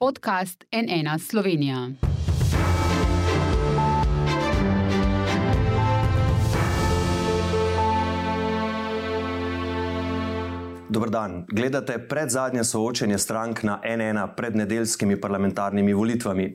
podcast NN Slovenija. Dobr dan. Gledate predzadnje soočenje strank na NN pred nedeljskimi parlamentarnimi volitvami.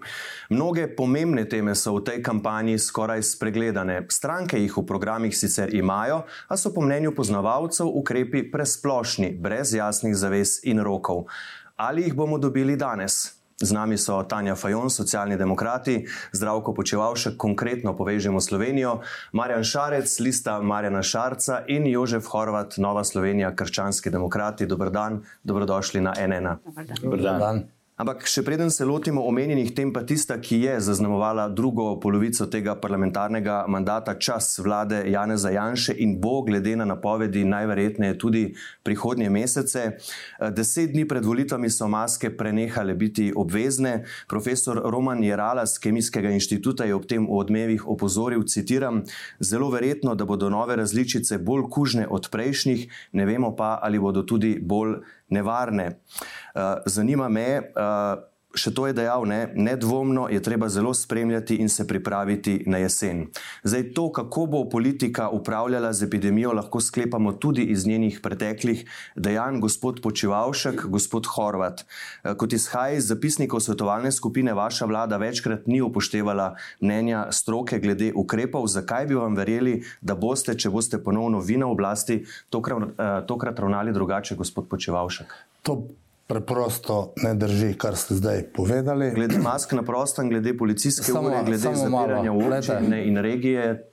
Mnoge pomembne teme so v tej kampanji skoraj spregledane. Stranke jih v programih sicer imajo, a so po mnenju poznavalcev ukrepi presplošni, brez jasnih zavez in rokov. Ali jih bomo dobili danes? Z nami so Tanja Fajon, socialni demokrati, zdravko počevalšek, konkretno povežemo Slovenijo, Marjan Šarec, lista Marjana Šarca in Jožef Horvat, Nova Slovenija, krščanski demokrati. Dobr dan, dobrodošli na NN. Dobr dan. Ampak še preden se lotimo omenjenih tem, pa tista, ki je zaznamovala drugo polovico tega parlamentarnega mandata, čas vlade Janeza Janše in bo, glede na napovedi, najverjetneje tudi prihodnje mesece. Deset dni pred volitvami so maske prenehale biti obvezne. Profesor Roman Jerala z Kemijskega inštituta je ob tem v odmevih opozoril, citiram, zelo verjetno, da bodo nove različice bolj kužne od prejšnjih, ne vemo pa, ali bodo tudi bolj nevarne. Uh, zanima me, uh, še to je dejal, ne, nedvomno je treba zelo spremljati in se pripraviti na jesen. Zdaj, to, kako bo politika upravljala z epidemijo, lahko sklepamo tudi iz njenih preteklih dejanj, gospod Počivalšek, gospod Horvat. Uh, kot izhaja iz zapisnikov svetovalne skupine, vaša vlada večkrat ni upoštevala mnenja stroke glede ukrepov. Zakaj bi vam verjeli, da boste, če boste ponovno vi na oblasti, tokrat, uh, tokrat ravnali drugače, gospod Počivalšek? To preprosto ne drži, kar ste zdaj povedali. Glede mask na prostem, glede policijske samo, ure, glede zapiranja občine in regije.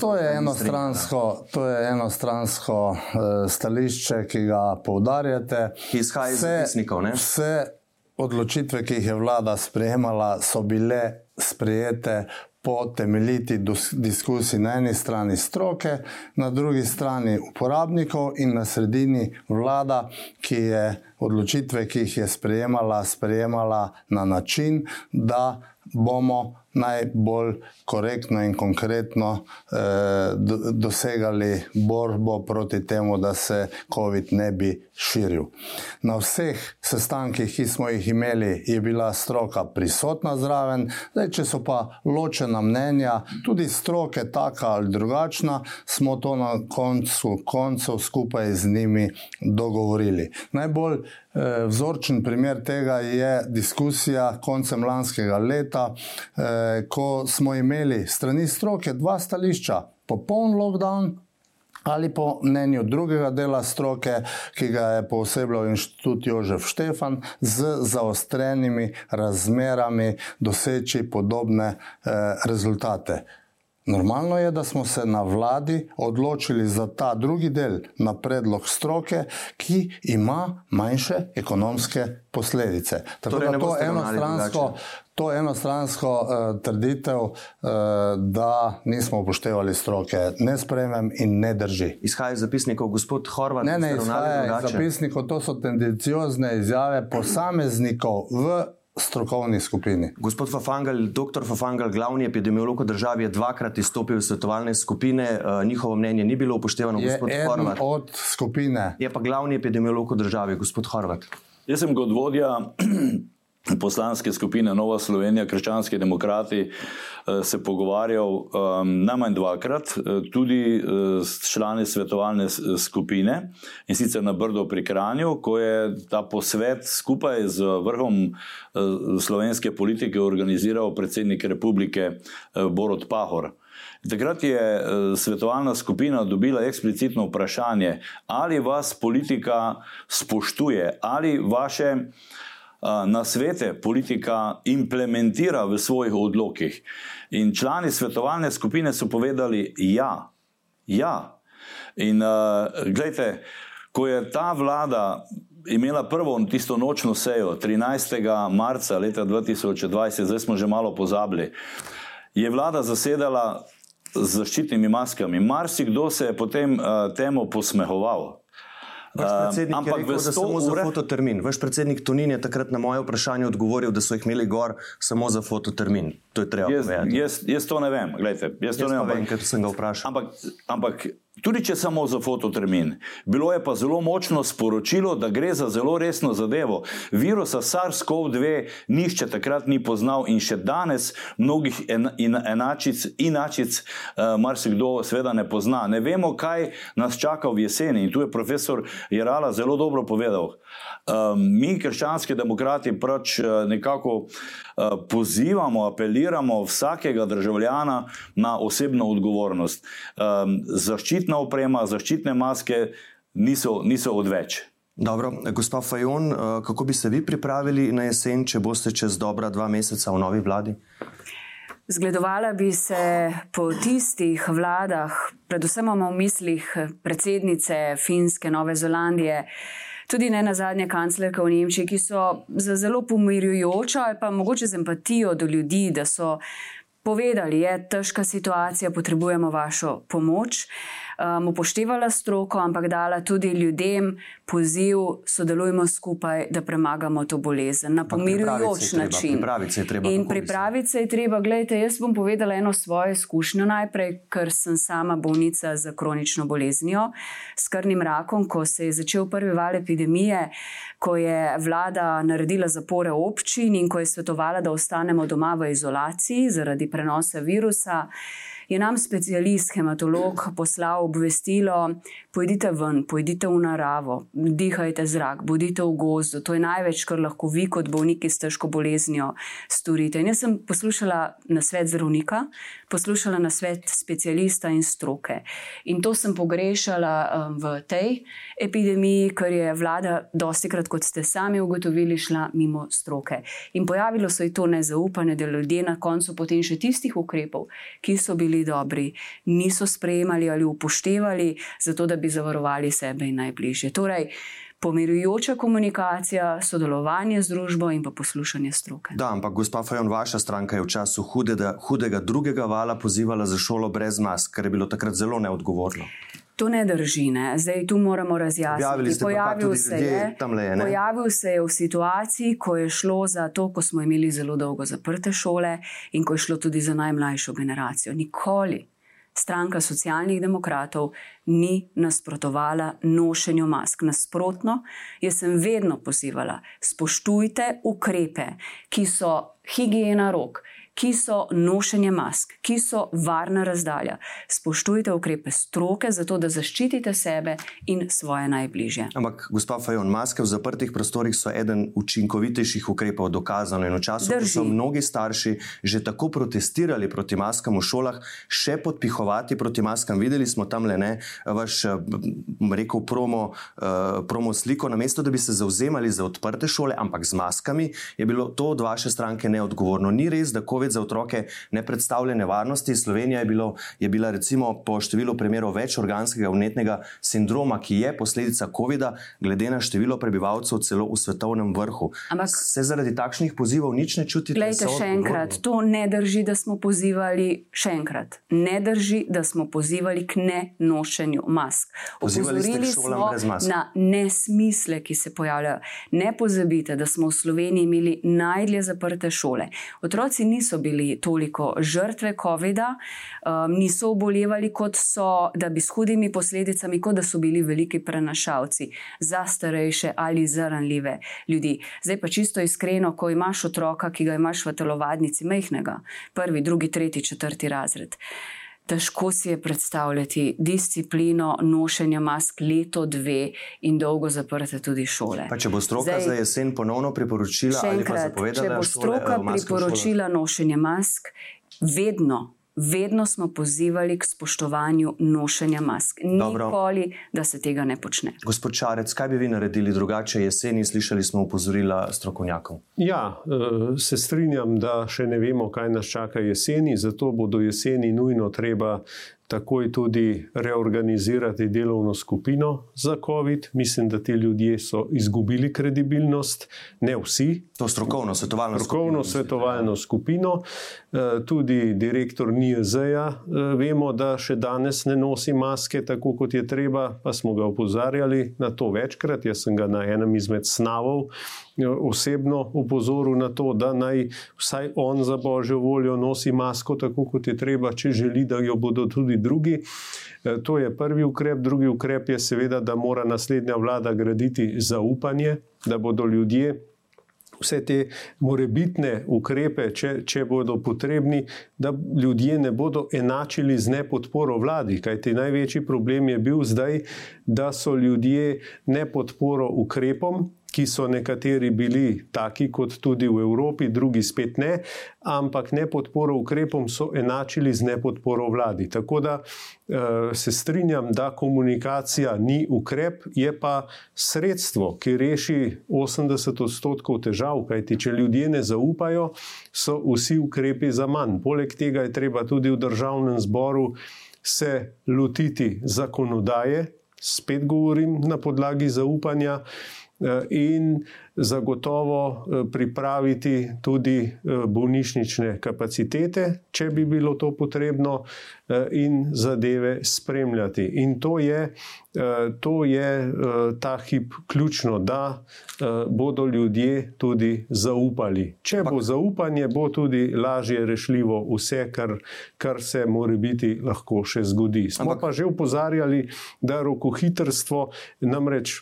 To je, enostransko, to je enostransko uh, stališče, ki ga poudarjate. Ki izhaja iz zapisnikov. Vse odločitve, ki jih je vlada sprejemala, so bile sprejete po temeljiti diskusiji na eni strani stroke, na drugi strani uporabnikov in na sredini vlada, ki je odločitve, ki jih je sprejemala, sprejemala na način, da bomo najbolj korektno in konkretno eh, dosegali borbo proti temu, da se COVID ne bi širil. Na vseh sestankih, ki smo jih imeli, je bila stroka prisotna zraven, zdaj, če so pa ločena mnenja, tudi stroke, taka ali drugačna, smo to na koncu koncev skupaj z njimi dogovorili. Najbolj eh, vzorčen primer tega je diskusija koncem lanskega leta, eh, ko smo imeli strani stroke dva stališča, popoln lockdown. Ali po mnenju drugega dela stroke, ki ga je posebej inštitut Jožef Štefan, z zaostrenimi razmerami doseči podobne eh, rezultate. Normalno je, da smo se na vladi odločili za ta drugi del na predlog stroke, ki ima manjše ekonomske posledice. Tako torej, da to enostransko, to enostransko uh, trditev, uh, da nismo upoštevali stroke, ne spremem in ne drži. Izhaja iz zapisnikov gospod Horvat. Ne, ne izhaja iz zapisnikov, to so tendenciozne izjave posameznikov v strokovni skupini. Gospod Fafangal, dr. Fafangal, glavni epidemiolog v državi, je dvakrat izstopil iz svetovalne skupine, uh, njihovo mnenje ni bilo upoštevano. Je eden od skupine. Je pa glavni epidemiolog v državi, gospod Horvat. Jaz sem kot vodja poslanske skupine Nova Slovenija, krščanski demokrati, eh, se pogovarjal um, najmanj dvakrat, eh, tudi uh, s člani svetovalne skupine in sicer na Brdo pri Kranju, ko je ta posvet skupaj z vrhom uh, slovenske politike organiziral predsednik republike uh, Borod Pahor. Takrat je svetovalna skupina dobila eksplicitno vprašanje, ali vas politika spoštuje, ali vaše na svete politika implementira v svojih odlokih. In člani svetovalne skupine so povedali: ja, ja. In uh, gledajte, ko je ta vlada imela prvo tisto nočno sejo 13. marca leta 2020, zdaj smo že malo pozabili, je vlada zasedala z zaščitnimi maskami. Marsikdo se je potem uh, temu posmehoval. Vaš predsednik uh, je rekel, da samo ure... za fototermin. Vaš predsednik Tonin je takrat na moje vprašanje odgovoril, da so jih imeli gor samo za fototermin. To je treba Jaz, povedati. jaz, jaz to ne vem, Glejte, jaz to Jaz ne pa vem. vem, ker sem ga vprašal. Ampak, ampak tudi če samo za fototermin, bilo je pa zelo močno sporočilo, da gre za zelo resno zadevo. Virusa SARS-CoV-2 nišče takrat ni poznal in še danes mnogih en, in, enačic, inačic uh, marsikdo seveda ne pozna. Ne vemo, kaj nas čaka v jeseni in tu je profesor Jarala zelo dobro povedal. Um, mi, krščanski demokrati, pač uh, nekako pozivamo, apeliramo vsakega državljana na osebno odgovornost. Zaščitna oprema, zaščitne maske niso, niso odveč. Dobro, gospa Fajon, eh, kako bi se vi pripravili na jesen, če boste čez dobra dva meseca v novi vladi? Zgledovala bi se po tistih vladah, predvsem imamo v mislih predsednice Finske, Nove Zelandije, tudi ne na zadnje kanclerke v Nemčiji, ki so za zelo pomirjujočo ali pa mogoče z empatijo do ljudi, da so povedali, je težka situacija, potrebujemo vašo pomoč. Um, upoštevala stroko, ampak dala tudi ljudem poziv, sodelujmo skupaj, da premagamo to bolezen na pomirjujoč način. Pripraviti se je treba. In pripraviti se je treba. Glejte, jaz bom povedala eno svojo izkušnjo najprej, ker sem sama bolnica z kronično boleznijo, s krvnim rakom, ko se je začel prvi val epidemije, ko je vlada naredila zapore občin in ko je svetovala, da ostanemo doma v izolaciji zaradi prenosa virusa. Je nam specialist, hematolog, poslal obvestilo: pojdite ven, pojdite v naravo, dihajte zrak, bodite v gozdu. To je največ, kar lahko vi, kot bolniki s težko boleznijo, storite. In jaz sem poslušala na svet zdravnika, poslušala na svet specialista in stroke. In to sem pogrešala um, v tej epidemiji, ker je vlada, dosti krat, kot ste sami ugotovili, šla mimo stroke. In pojavilo se je to nezaupanje, da ljudje na koncu potem še tistih ukrepov, ki so bili dobri, niso sprejemali ali upoštevali, zato da bi zavarovali sebe in najbližje. Torej, pomirujoča komunikacija, sodelovanje z družbo in pa poslušanje stroke. Da, ampak gospa Fajon, vaša stranka je v času hudega, hudega drugega vala pozivala za šolo brez mask, kar je bilo takrat zelo neodgovorno. To ne drži, ne? zdaj tu moramo razjasniti. Pojavil se je, je, ne? pojavil se je v situaciji, ko je šlo za to, ko smo imeli zelo dolgo zaprte šole in ko je šlo tudi za najmlajšo generacijo. Nikoli stranka socialnih demokratov ni nasprotovala nošenju mask. Nasprotno, jaz sem vedno pozivala, spoštujte ukrepe, ki so higiena rok, ki so nošenje mask, ki so varna razdalja. Spoštujte ukrepe stroke, zato da zaščitite sebe in svoje najbližje. Ampak, gospa Fajon, maske v zaprtih prostorih so eden učinkovitejših ukrepov, dokazano. In v času, ko Drži. so mnogi starši že tako protestirali proti maskam v šolah, še podpihovati proti maskam, videli smo tam le ne, vaš, eh, rekel, promo, uh, promo sliko, namesto da bi se zauzemali za odprte šole, ampak z maskami, je bilo to od vaše stranke neodgovorno. Ni res, da COVID za otroke ne predstavlja nevarnosti. Slovenija je, bilo, je bila recimo po številu primerov več organskega vnetnega sindroma, ki je posledica COVID-a, glede na število prebivalcev, celo v svetovnem vrhu. Ampak- se zaradi takšnih pozivov nič ne čutite? Glejte, še enkrat, to ne drži, da smo pozivali, še enkrat, ne drži, da smo pozivali k nenošenju mask. Pozivali ste k Opozorili smo mask. na nesmisle, ki se pojavljajo. Ne pozabite, da smo v Sloveniji imeli najdlje zaprte šole. Otroci niso bili toliko žrtve COVID-a, um, niso obolevali kot so, da bi s hudimi posledicami, kot da so bili veliki prenašalci za starejše ali za ranljive ljudi. Zdaj pa čisto iskreno, ko imaš otroka, ki ga imaš v telovadnici, mehkega, prvi, drugi, tretji, četrti razred. Težko si je predstavljati disciplino nošenja mask leto, dve in dolgo zaprte tudi šole. Pa če bo stroka Zdaj- za jesen ponovno priporočila Še ali pa enkrat, zapovedala, če bo šole, stroka eh, v šolah? priporočila nošenje mask, vedno, vedno smo pozivali k spoštovanju nošenja mask. Dobro. Nikoli, da se tega ne počne. Gospod Čarec, kaj bi vi naredili drugače jeseni? Slišali smo upozorila strokovnjakov. Ja, eh, se strinjam, da še ne vemo, kaj nas čaka jeseni, zato bo do jeseni nujno treba takoj tudi reorganizirati delovno skupino za COVID. Mislim, da ti ljudje so izgubili kredibilnost, ne vsi, To strokovno svetovalno strokovno skupino. svetovalno skupino, eh, tudi direktor NIJZ-ja. eh, Vemo, da še danes ne nosi maske tako, kot je treba, pa smo ga opozarjali na to večkrat. Jaz sem ga na enem izmed snavov osebno upozoril na to, da naj vsaj on za božjo voljo nosi masko tako, kot je treba, če želi, da jo bodo tudi drugi. To je prvi ukrep. Drugi ukrep je seveda, da mora naslednja vlada graditi zaupanje, da bodo ljudje vse te morebitne ukrepe, če, če bodo potrebni, da ljudje ne bodo enačili z nepodporo vladi. Kajti največji problem je bil zdaj, da so ljudje nepodporo ukrepom, ki so nekateri bili taki kot tudi v Evropi, drugi spet ne, ampak ne podporo ukrepom so enačili z nepodporo vladi. Tako da uh, se strinjam, da komunikacija ni ukrep, je pa sredstvo, ki reši 80 odstotkov težav, kajti če ljudje ne zaupajo, so vsi ukrepi za manj. Poleg tega je treba tudi v državnem zboru se lotiti zakonodaje, spet govorim na podlagi zaupanja. Eh, in zagotovo eh, pripraviti tudi eh, bolnišnične kapacitete, če bi bilo to potrebno, in zadeve spremljati. In to je, to je ta hip ključno, da bodo ljudje tudi zaupali. Če bo zaupanje, bo tudi lažje rešljivo vse, kar, kar se more biti lahko še zgodi. Smo pa že upozarjali, da rokohitrstvo namreč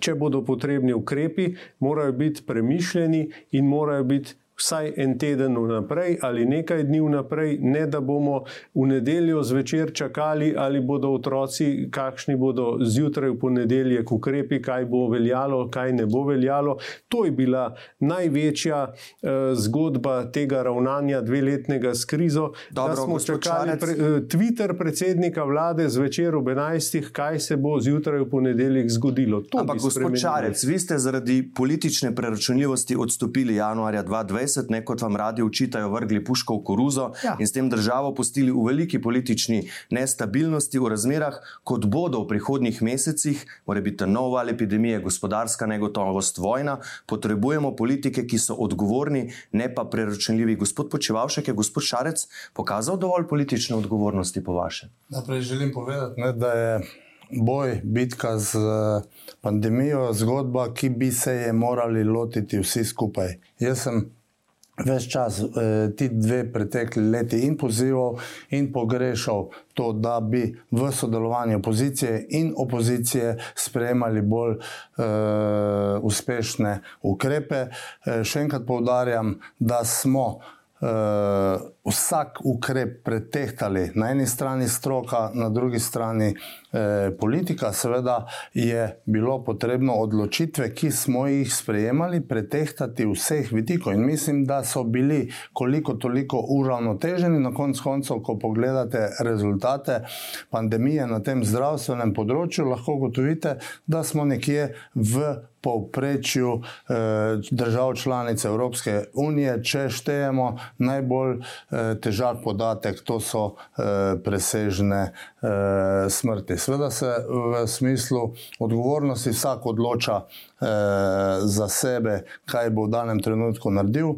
če bodo potrebni ukrepi, morajo biti premišljeni in morajo biti vsaj en teden vnaprej ali nekaj dni vnaprej, ne da bomo v nedeljo zvečer čakali, ali bodo otroci, kakšni bodo zjutraj v ponedeljek ukrepi, kaj bo veljalo, kaj ne bo veljalo. To je bila največja uh, zgodba tega ravnanja dveletnega s krizo. Dobro, da smo čakali pre, uh, Twitter predsednika vlade zvečer ob 11. kaj se bo zjutraj v ponedeljek zgodilo. To Ampak, gospod Čarec, vi ste zaradi politične preračunljivosti odstopili januarja 2020. 2020, ne kot vam radi učitajo, vrgli puško v koruzo ja. in s tem državo pustili v veliki politični nestabilnosti, v razmerah, kot bodo v prihodnjih mesecih, mora biti nov val epidemije, gospodarska negotovost, vojna. Potrebujemo politike, ki so odgovorni, ne pa preračunljivi. Gospod Počevalšek je gospod Šarec pokazal dovolj politične odgovornosti, po vašem. Najprej želim povedati, ne, da je. Boj, bitka z pandemijo, zgodba, ki bi se je morali lotiti vsi skupaj. Jaz sem Ves čas eh, ti dve pretekli leti in pozival in pogrešal to, da bi v sodelovanju opozicije in opozicije sprejemali bolj uh, uspešne ukrepe. Uh, še enkrat povdarjam, da smo uh, vsak ukrep pretehtali, na eni strani stroka, na drugi strani eh, politika. Seveda je bilo potrebno odločitve, ki smo jih sprejemali, pretehtati vseh vidikov. In mislim, da so bili koliko toliko uravnoteženi na koncu koncev, ko pogledate rezultate pandemije na tem zdravstvenem področju, lahko gotovite, da smo nekje v povprečju eh, držav članic Evropske unije, če štejemo najbolj eh, težak podatek, to so eh, presežne eh, smrti. Sveda se v smislu odgovornosti vsak odloča eh, za sebe, kaj bo v danem trenutku naredil.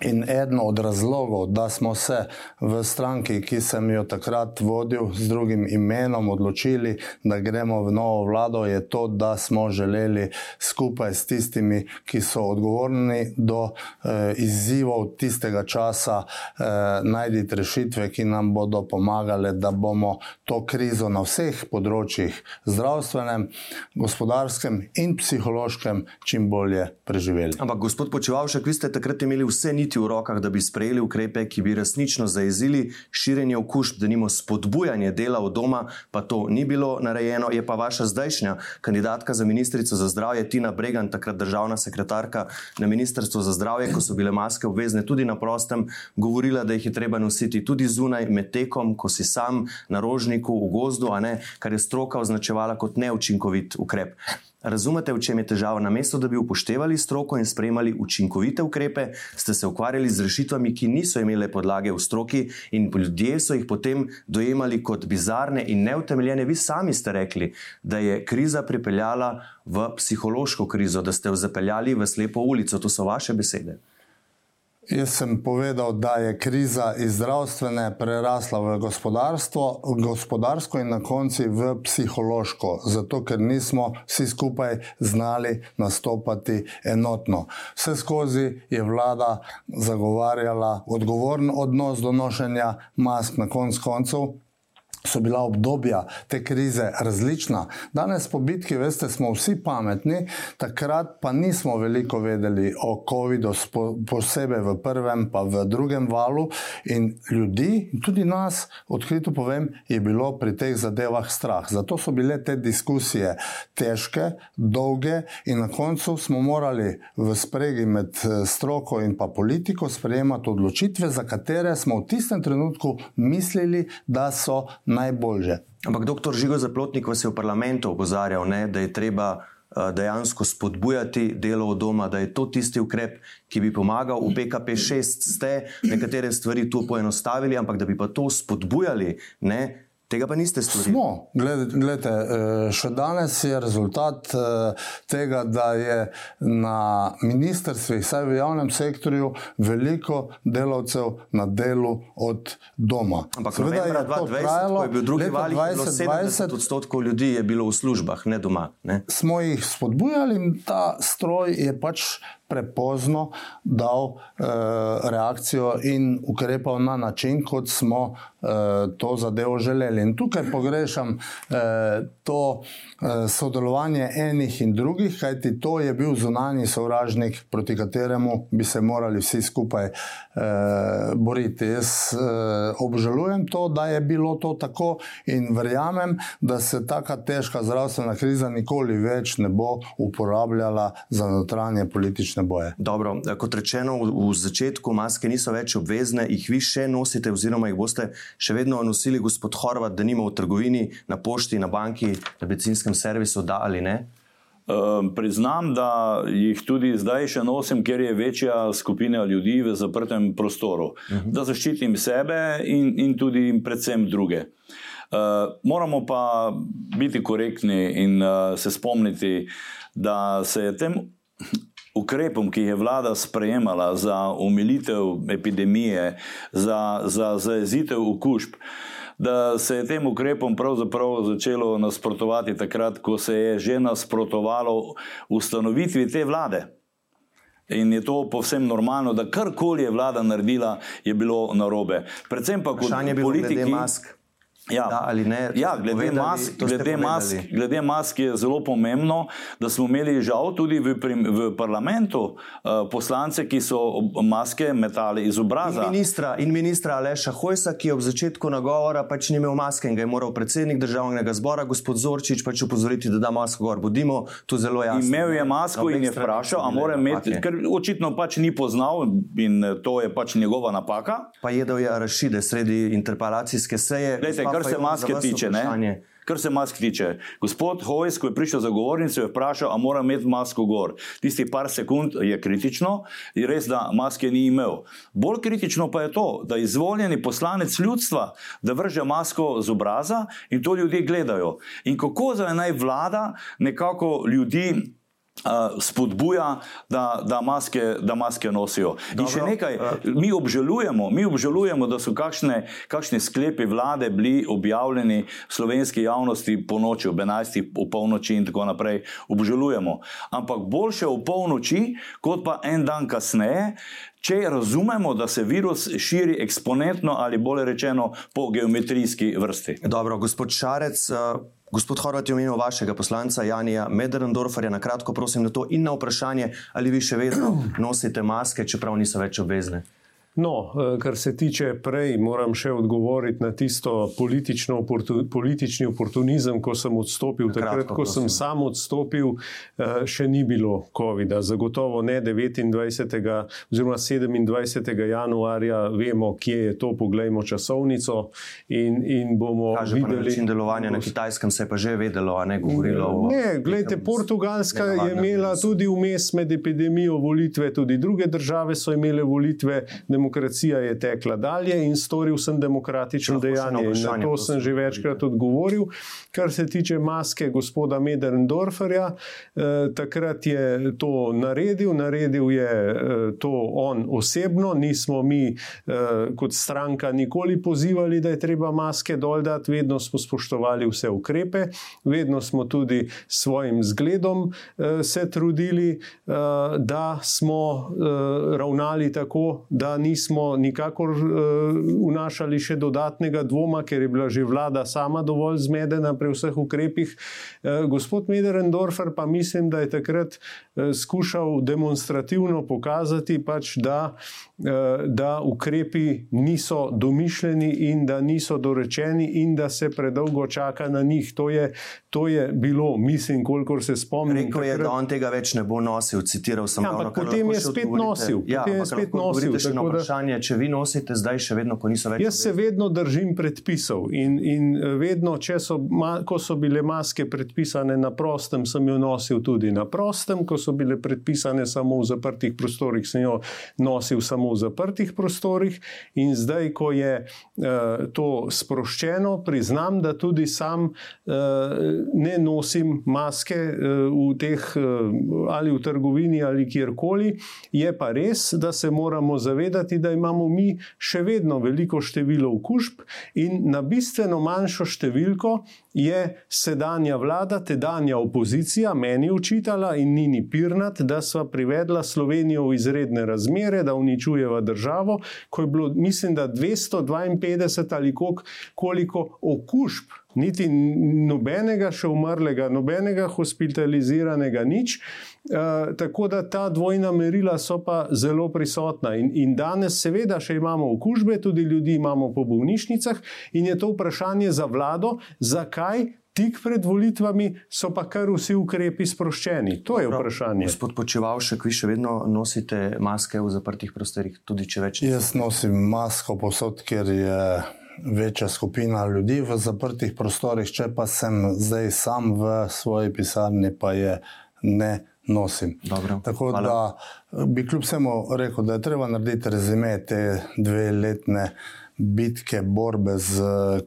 In eden od razlogov, da smo se v stranki, ki sem jo takrat vodil z drugim imenom, odločili, da gremo v novo vlado, je to, da smo želeli skupaj s tistimi, ki so odgovorni do eh, izzivov tistega časa, eh, najti rešitve, ki nam bodo pomagale, da bomo to krizo na vseh področjih, zdravstvenem, gospodarskem in psihološkem, čim bolje preživeli. Ampak, gospod Počevalšek, vi ste takrat imeli vse ni niti v rokah, da bi sprejeli ukrepe, ki bi resnično zaezili širjenje okužb, da nimo spodbujanje dela od doma, pa to ni bilo narejeno. Je pa vaša zdajšnja kandidatka za ministrico za zdravje, Tina Bregan, takrat državna sekretarka na Ministrstvu za zdravje, ko so bile maske obvezne tudi na prostem, govorila, da jih je treba nositi tudi zunaj, med tekom, ko si sam na rožniku v gozdu, kar je stroka označevala kot neučinkovit ukrep. Razumete, v čem je težava? Namesto da bi upoštevali stroko in sprejemali učinkovite ukrepe, ste se ukvarjali z rešitvami, ki niso imele podlage v stroki, in ljudje so jih potem dojemali kot bizarne in neutemeljene. Vi sami ste rekli, da je kriza pripeljala v psihološko krizo, da ste jo zapeljali v slepo ulico. To so vaše besede. Jaz sem povedal, da je kriza iz zdravstvene prerasla v gospodarstvo, gospodarsko in na koncu v psihološko, zato ker nismo vsi skupaj znali nastopati enotno. Vse skozi je vlada zagovarjala odgovoren odnos do nošenja mask na konc koncev so bila obdobja te krize različna. Danes po bitki, veste, smo vsi pametni, takrat pa nismo veliko vedeli o COVID-u, posebej v prvem, pa v drugem valu. In ljudi, tudi nas, odkrito povem, je bilo pri teh zadevah strah. Zato so bile te diskusije težke, dolge in na koncu smo morali v spregi med eh, stroko in pa politiko sprejemati odločitve, za katere smo v tistem trenutku mislili, da so najbolje. Ampak doktor Žigo Zaplotnik vas je v parlamentu opozarjal, ne, da je treba uh, dejansko spodbujati delo od doma, da je to tisti ukrep, ki bi pomagal. V PKP 6 ste nekatere stvari tu poenostavili, ampak da bi pa to spodbujali. Ne, Tega pa niste storili. Smo, gledajte, eh, še danes je rezultat eh, tega, da je na ministrstvih, vsaj v javnem sektorju, veliko delavcev na delu od doma. Ampak Seveda je 2020, trajalo, ko je bil drugi val, 2020 odstotkov ljudi je bilo v službah, ne doma. Ne? Smo jih spodbujali in ta stroj je pač prepozno dal eh, reakcijo in ukrepal na način, kot smo eh, to zadevo želeli. In tukaj pogrešam eh, to eh, sodelovanje enih in drugih, kajti to je bil zunani sovražnik, proti kateremu bi se morali vsi skupaj eh, boriti. Jaz eh, obžalujem to, da je bilo to tako in verjamem, da se taka težka zdravstvena kriza nikoli več ne bo uporabljala za notranje politične politične boje. Dobro, kot rečeno, v, v začetku maske niso več obvezne, jih vi še nosite, oziroma jih boste še vedno nosili, gospod Horvat, da nima v trgovini, na pošti, na banki, na benzinskem servisu, da ali ne. Uh, priznam, da jih tudi zdaj še nosim, ker je večja skupina ljudi v zaprtem prostoru, uh mhm. -huh. da zaščitim sebe in, in tudi in predvsem druge. Uh, moramo pa biti korektni in uh, se spomniti, da se je tem ukrepom, ki jih je vlada sprejemala za umilitev epidemije, za, za zajezitev okužb, da se je tem ukrepom pravzaprav začelo nasprotovati takrat, ko se je že nasprotovalo ustanovitvi te vlade. In je to povsem normalno, da karkoli je vlada naredila, je bilo narobe. Predvsem pa kot politiki. Ja, da, ne, ja glede, mask, glede, mask, glede mask je zelo pomembno, da smo imeli žal tudi v, v parlamentu uh, poslance, ki so maske metali iz obraza. In ministra, in ministra Aleša Hojsa, ki je ob začetku nagovora pač ni imel maske in ga je moral predsednik državnega zbora, gospod Zorčič, pač upozoriti, da da masko gor. Bodimo tu zelo jasni. Imel je masko in je vprašal, a mora imeti, ker očitno pač ni poznal in to je pač njegova napaka. Pa jedel je Arašide sredi interpelacijske seje. Lejte, kar se maske tiče. Ne? Kar se mask tiče, gospod Hojs, ko je prišel za govornico, je vprašal, ali mora imeti masko gor. Tisti par sekund je kritično, je res, da maske ni imel. Bolj kritično pa je to, da izvoljeni poslanec ljudstva, da vrže masko z obraza in to ljudje gledajo. In kako zdaj naj vlada nekako ljudi spodbuja, da, da, maske, da maske nosijo. Dobro, In še nekaj, mi obžalujemo, mi obžalujemo, da so kakšne, kakšne sklepi vlade bili objavljeni v slovenski javnosti po noči, ob 11. v polnoči in tako naprej. Obžalujemo. Ampak boljše v polnoči, kot pa en dan kasneje. Če razumemo, da se virus širi eksponentno ali bolje rečeno po geometrijski vrsti. Dobro, gospod Šarec, Gospod Horvat je omenil vašega poslanca Janija Mederendorferja. Na kratko, prosim, na to in na vprašanje, ali vi še vedno nosite maske, čeprav niso več obvezne. No, eh, kar se tiče prej, moram še odgovoriti na tisto politični oportunizem, ko sem odstopil. Takrat, ko sem sam odstopil, eh, še ni bilo COVID-a. Zagotovo ne 29. oziroma 27. januarja vemo, kje je to, poglejmo časovnico in, in bomo Kaže videli. Način delovanja na kitajskem se je pa že vedelo, a ne govorilo o. Ne, gledajte, Portugalska je imela tudi vmes med epidemijo volitve, tudi druge države so imele volitve demokracija je tekla dalje in storil sem demokratično dejanje. In na to sem že večkrat odgovoril. Kar se tiče maske gospoda Medendorferja, eh, takrat je to naredil, naredil je eh, to on osebno, nismo mi eh, kot stranka nikoli pozivali, da je treba maske dol dati, vedno smo spoštovali vse ukrepe, vedno smo tudi svojim zgledom eh, se trudili, eh, da smo eh, ravnali tako, da nismo nikakor eh, vnašali še dodatnega dvoma, ker je bila že vlada sama dovolj zmedena pri vseh ukrepih. Eh, gospod Mederendorfer pa mislim, da je takrat skušal demonstrativno pokazati, pač, da, da ukrepi niso domišljeni in da niso dorečeni in da se predolgo čaka na njih. To je, to je bilo, mislim, kolikor se spomnim. Rekel je, takrat... da on tega več ne bo nosil, citiral sem ga. Ja, ampak potem je spet nosil. Ja, potem je spet nosil. Še eno vprašanje, če vi nosite zdaj še vedno, ko niso več. Jaz se vedno držim predpisov in, in vedno, so, ma, ko so bile maske predpisane na prostem, sem jo nosil tudi na prostem, ko so bile predpisane samo v zaprtih prostorih, sem jo nosil samo v zaprtih prostorih in zdaj, ko je uh, to sproščeno, priznam, da tudi sam uh, ne nosim maske uh, v teh ali v trgovini ali kjerkoli. Je pa res, da se moramo zavedati, da imamo mi še vedno veliko število okužb in na bistveno manjšo številko je sedanja vlada, tedanja opozicija meni učitala in Nini Pirnat, da sva privedla Slovenijo v izredne razmere, da uničujeva državo, ko je bilo, mislim, da 252 ali koliko okužb niti nobenega še umrlega, nobenega hospitaliziranega, nič. Uh, tako da ta dvojna merila so pa zelo prisotna. In, in danes, seveda, še imamo okužbe, tudi ljudi imamo po bolnišnicah, in je to vprašanje za vlado, zakaj. Tik pred volitvami so pa kar vsi ukrepi sproščeni. To je vprašanje. Gospod Počeval, še vi še vedno nosite maske v zaprtih prostorih, tudi če več? Jaz nosim masko posod, ker je večja skupina ljudi v zaprtih prostorih, če pa sem zdaj sam v svoji pisarni, pa je ne nosim. Dobro, Tako hvala. da bi kljub vsemu rekel, da je treba narediti rezime te dve letne. Bitke, borbe z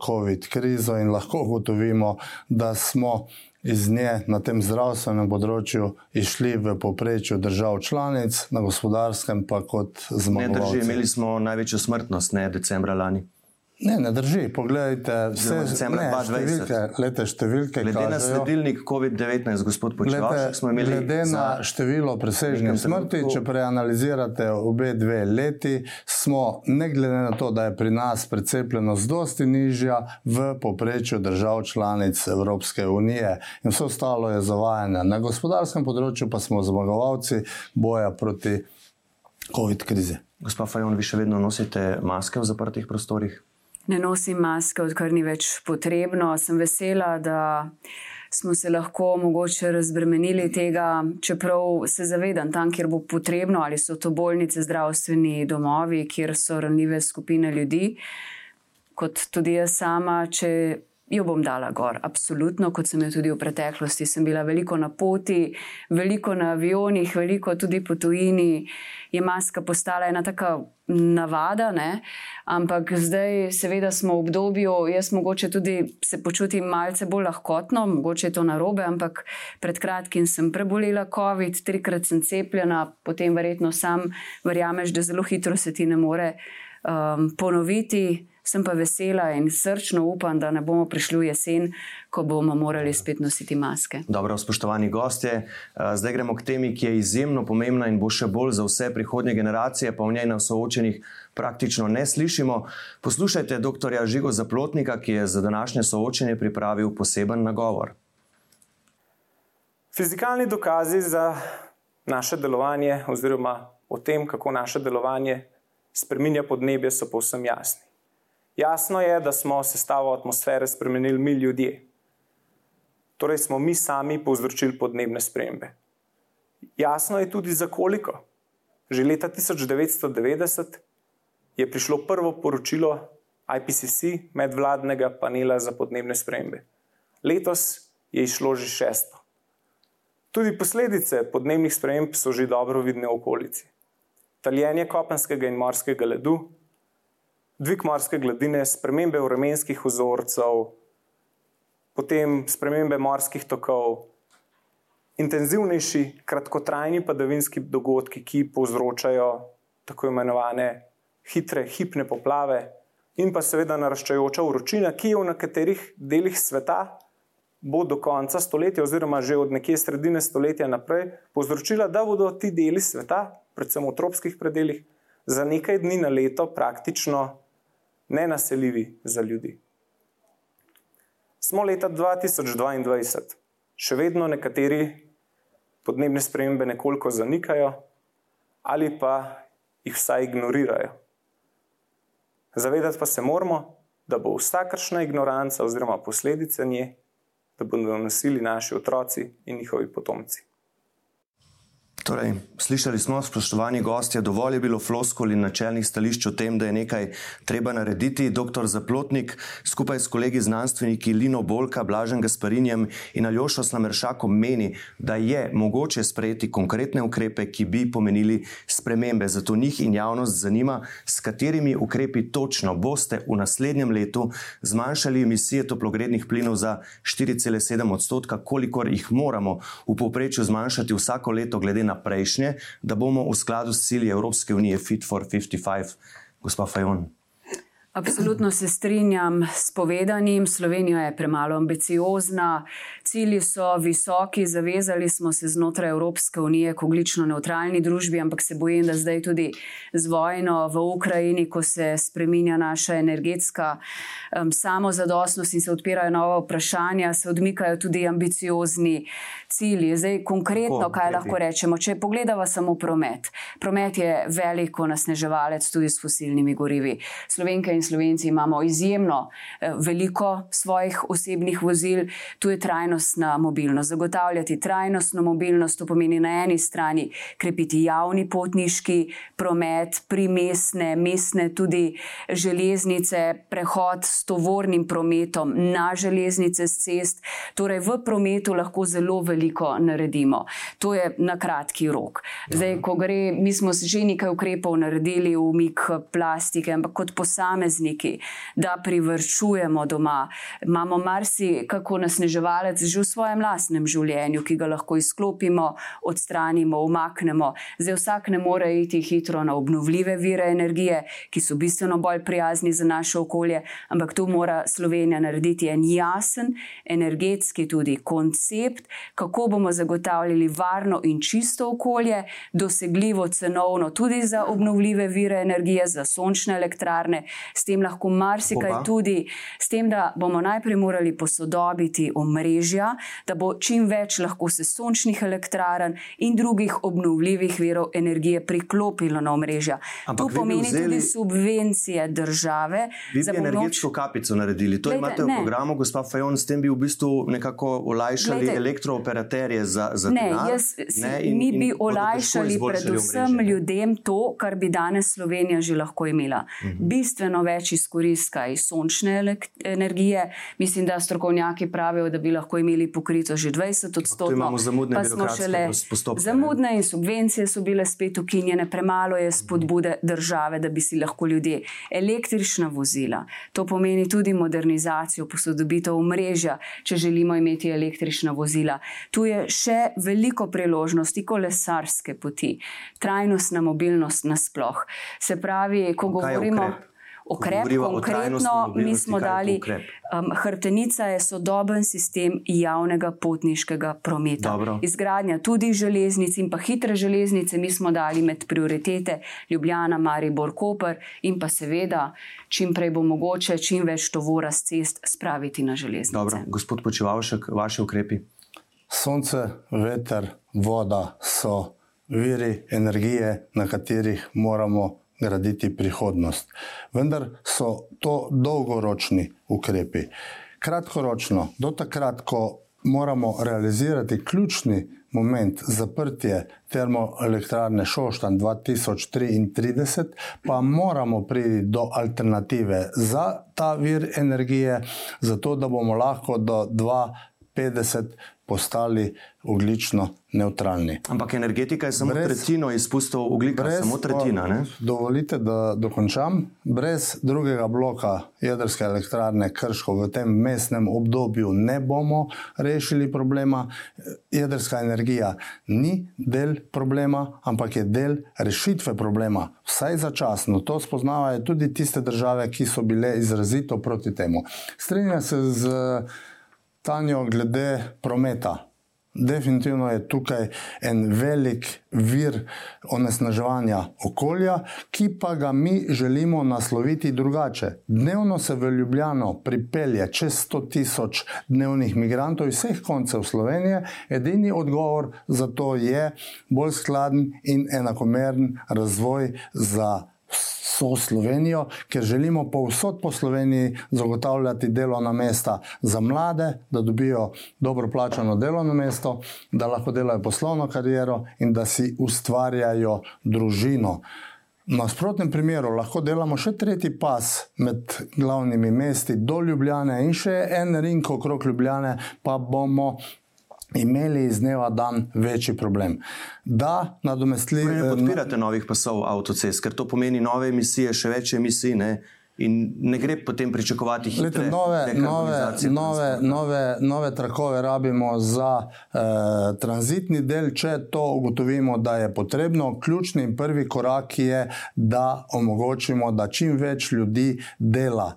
COVID krizo, in lahko ugotovimo, da smo iz nje na tem zdravstvenem področju išli v povprečju držav članic, na gospodarskem pa kot zmagovalci. Ne drži, imeli smo največjo smrtnost, ne decembra lani. Ne, ne drži. Poglejte, vse številke, lete številke. Glede kažejo, na sledilnik COVID-19, gospod Počevalšek, smo imeli. Glede na število presežnih smrti, če preanalizirate obe dve leti, smo, ne glede na to, da je pri nas precepljenost dosti nižja, v poprečju držav članic Evropske unije. In vse ostalo je zavajanje. Na gospodarskem področju pa smo zmagovalci boja proti COVID krizi. Gospa Fajon, vi še vedno nosite maske v zaprtih prostorih? Ne nosim maske, odkar ni več potrebno. Sem vesela, da smo se lahko mogoče razbremenili tega, čeprav se zavedam tam, kjer bo potrebno, ali so to bolnice, zdravstveni domovi, kjer so ranljive skupine ljudi. Kot tudi jaz sama, če jo bom dala gor. Absolutno, kot sem jo tudi v preteklosti. Sem bila veliko na poti, veliko na avionih, veliko tudi po tujini. Je maska postala ena taka navada, ne? ampak zdaj, seveda, smo v obdobju, jaz mogoče tudi se počutim malce bolj lahkotno, mogoče je to narobe, ampak pred kratkim sem prebolela COVID, trikrat sem cepljena, potem verjetno sam verjameš, da zelo hitro se ti ne more um, ponoviti. Sem pa vesela in srčno upam, da ne bomo prišli v jesen, ko bomo morali spet nositi maske. Dobro, spoštovani gostje, eh, zdaj gremo k temi, ki je izjemno pomembna in bo še bolj za vse prihodnje generacije, pa v njej na soočenih praktično ne slišimo. Poslušajte dr. Žigo Zaplotnika, ki je za današnje soočenje pripravil poseben nagovor. Fizikalni dokazi za naše delovanje, oziroma o tem, kako naše delovanje spremenja podnebje, so povsem jasni. Jasno je, da smo sestavo atmosfere spremenili mi ljudje. Torej smo mi sami povzročili podnebne spremembe. Jasno je tudi za koliko. Že leta 1990 je prišlo prvo poročilo IPCC, medvladnega panela za podnebne spremembe. Letos je išlo že šesto. Tudi posledice podnebnih sprememb so že dobro vidne v okolici. taljenje kopenskega in morskega ledu, dvig morske gladine, spremembe vremenskih vzorcev, potem spremembe morskih tokov, intenzivnejši, kratkotrajni padavinski dogodki, ki povzročajo tako imenovane hitre, hipne poplave, in pa seveda naraščajoča vročina, ki je v nekaterih delih sveta bo do konca stoletja, oziroma že od nekje sredine stoletja naprej, povzročila, da bodo ti deli sveta, predvsem v tropskih predeljih, za nekaj dni na leto praktično nenaseljivi za ljudi. Smo leta 2022, še vedno nekateri podnebne spremembe nekoliko zanikajo ali pa jih vsaj ignorirajo. Zavedati pa se moramo, da bo vsakršna ignoranca oziroma posledice nje, da bodo nosili naši otroci in njihovi potomci. Torej, slišali smo, spoštovani gostje, dovolj je bilo floskoli in načelnih stališč o tem, da je nekaj treba narediti. Dr. Zaplotnik skupaj s kolegi znanstveniki Lino Bolka, Blažen Gasparinjem in Aljošo Slameršakom meni, da je mogoče sprejeti konkretne ukrepe, ki bi pomenili spremembe. Zato njih in javnost zanima, s katerimi ukrepi točno boste v naslednjem letu zmanjšali emisije toplogrednih plinov za 4,7 odstotka, kolikor jih moramo v povprečju zmanjšati vsako leto glede na prejšnje, da bomo v skladu s cilji Evropske unije Fit for 55, gospa Fajon. Absolutno se strinjam s povedanim. Slovenija je premalo ambiciozna, cilji so visoki, zavezali smo se znotraj Evropske unije k oglično neutralni družbi, ampak se bojim, da zdaj tudi z vojno v Ukrajini, ko se spreminja naša energetska um, samozadostnost in se odpirajo nova vprašanja, se odmikajo tudi ambiciozni cilji. Zdaj, konkretno, Kako, kaj lahko rečemo, če pogledamo samo promet. Promet je veliko nasneževalec tudi s fosilnimi gorivi. Slovenke in Slovenci imamo izjemno eh, veliko svojih osebnih vozil, tu je trajnostna mobilnost. Zagotavljati trajnostno mobilnost, to pomeni na eni strani krepiti javni potniški promet, primestne, mestne tudi železnice, prehod s tovornim prometom na železnice, s cest. Torej, v prometu lahko zelo veliko naredimo. To je na kratki rok. Zdaj, ko gre, mi smo že nekaj ukrepov naredili, umik plastike, ampak kot posameznik posamezniki, da privrčujemo doma. Imamo marsikako nasneževalec že v svojem lastnem življenju, ki ga lahko izklopimo, odstranimo, umaknemo. Zdaj vsak ne more iti hitro na obnovljive vire energije, ki so bistveno bolj prijazni za naše okolje, ampak tu mora Slovenija narediti en jasen energetski tudi koncept, kako bomo zagotavljali varno in čisto okolje, dosegljivo cenovno tudi za obnovljive vire energije, za sončne elektrarne, s tem lahko marsikaj tudi, s tem, da bomo najprej morali posodobiti omrežja, da bo čim več lahko se sončnih elektrarn in drugih obnovljivih virov energije priklopilo na omrežja. Ampak to pomeni vzeli... tudi subvencije države. Vi bi energetsko kapico naredili. To Glede, imate v ne. programu, gospod Fajon, s tem bi v bistvu nekako olajšali Glede, elektrooperaterje za, za ne, jaz, ne, in, mi bi olajšali predvsem ljudem to, kar bi danes Slovenija že lahko imela. Uh mhm. -huh. Bistveno več izkoristka iz sončne energije. Mislim, da strokovnjaki pravijo, da bi lahko imeli pokrito že 20 odstotkov. Imamo zamudne, šele, postopke, zamudne in subvencije so bile spet ukinjene, premalo je spodbude države, da bi si lahko ljudje električna vozila. To pomeni tudi modernizacijo, posodobitev mreža, če želimo imeti električna vozila. Tu je še veliko priložnosti kolesarske poti, trajnostna mobilnost nasploh. Se pravi, ko govorimo. Ukrep? konkretno mi smo dali. Um, Hrtenica je sodoben sistem javnega potniškega prometa. Dobro. Izgradnja tudi železnic in pa hitre železnice, mi smo dali med prioritete Ljubljana, Maribor, Koper in pa seveda, čim prej bo mogoče, čim več tovora z cest spraviti na železnice. Dobro, gospod Počevalšek, vaše ukrepi. Sonce, veter, voda so viri energije, na katerih moramo graditi prihodnost. Vendar so to dolgoročni ukrepi. Kratkoročno, do takrat, ko moramo realizirati ključni moment zaprtja termoelektrarne Šoštan 2033, pa moramo priti do alternative za ta vir energije, zato da bomo lahko do 2050 postali oglično neutralni. Ampak energetika je samo brez, tretjino izpustov ugljika, brez, samo tretjina. Ne? Dovolite, da dokončam. Brez drugega bloka jedrske elektrarne Krško v tem mestnem obdobju ne bomo rešili problema. Jedrska energija ni del problema, ampak je del rešitve problema, vsaj začasno. To spoznavajo tudi tiste države, ki so bile izrazito proti temu. Strenjam se z Tanjo glede prometa. Definitivno je tukaj en velik vir onesnaževanja okolja, ki pa ga mi želimo nasloviti drugače. Dnevno se v Ljubljano pripelje čez 100 tisoč dnevnih migrantov iz vseh koncev Slovenije. Edini odgovor za to je bolj skladen in enakomeren razvoj za vso Slovenijo, ker želimo povsod po Sloveniji zagotavljati delovna mesta za mlade, da dobijo dobro plačano delovno mesto, da lahko delajo poslovno kariero in da si ustvarjajo družino. Na nasprotnem primeru lahko delamo še tretji pas med glavnimi mesti do Ljubljane in še en ring okrog Ljubljane, pa bomo imeli iz dneva dan večji problem. Da, nadomestili. Ne eh, podpirate novih pasov avtocest, ker to pomeni nove emisije, še več emisij. Ne? In ne gre potem pričakovati hitre nove, nove, nove, nove, nove trakove rabimo za eh, tranzitni del, če to ugotovimo, da je potrebno. Ključni in prvi korak je, da omogočimo, da čim več ljudi dela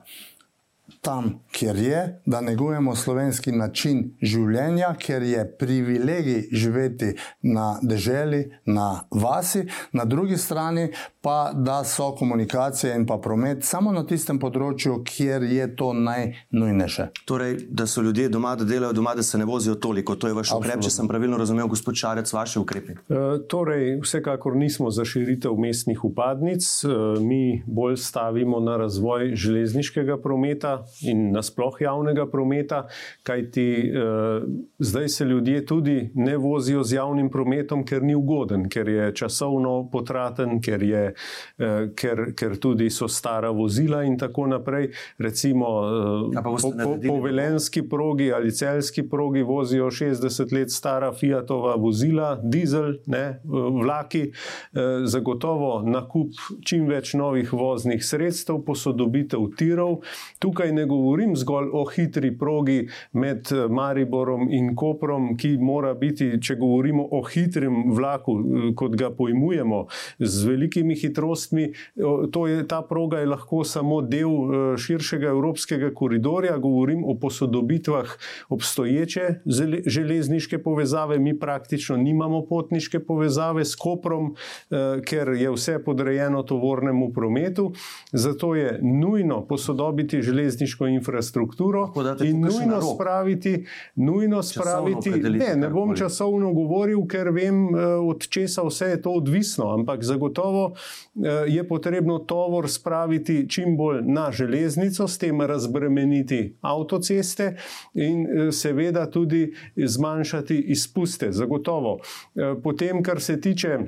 tam, kjer je, da negujemo slovenski način življenja, ker je privilegij živeti na deželi, na vasi, na drugi strani pa da so komunikacije in pa promet samo na tistem področju, kjer je to najnujnejše. Torej, da so ljudje doma, da delajo doma, da se ne vozijo toliko. To je vaš ukrep, če sem pravilno razumel, gospod Šarec, vaše ukrepe. E, torej, vsekakor nismo za širitev mestnih upadnic, e, mi bolj stavimo na razvoj železniškega prometa in nasploh javnega prometa, kajti e, zdaj se ljudje tudi ne vozijo z javnim prometom, ker ni ugoden, ker je časovno potraten, ker je Eh, ker, ker tudi so stara vozila in tako naprej. Recimo ja, po, po, po velenski progi ali celski progi vozijo 60 let stara Fiatova vozila, dizel, ne, vlaki, eh, zagotovo nakup čim več novih voznih sredstev, posodobitev tirov. Tukaj ne govorim zgolj o hitri progi med Mariborom in Koprom, ki mora biti, če govorimo o hitrem vlaku, kot ga pojmujemo, z velikimi hitrostmi. Je, ta proga je lahko samo del e, širšega evropskega koridorja. Govorim o posodobitvah obstoječe železniške povezave. Mi praktično nimamo potniške povezave s Koprom, ker je vse podrejeno tovornemu prometu. Zato je nujno posodobiti železniško infrastrukturo in nujno spraviti. Nujno spraviti ne, ne bom časovno govoril, ker vem, e, od česa vse je to odvisno, ampak zagotovo Eh, je potrebno tovor spraviti čim bolj na železnico, s tem razbremeniti avtoceste in eh, seveda tudi zmanjšati izpuste. Zagotovo. Eh, potem, kar se tiče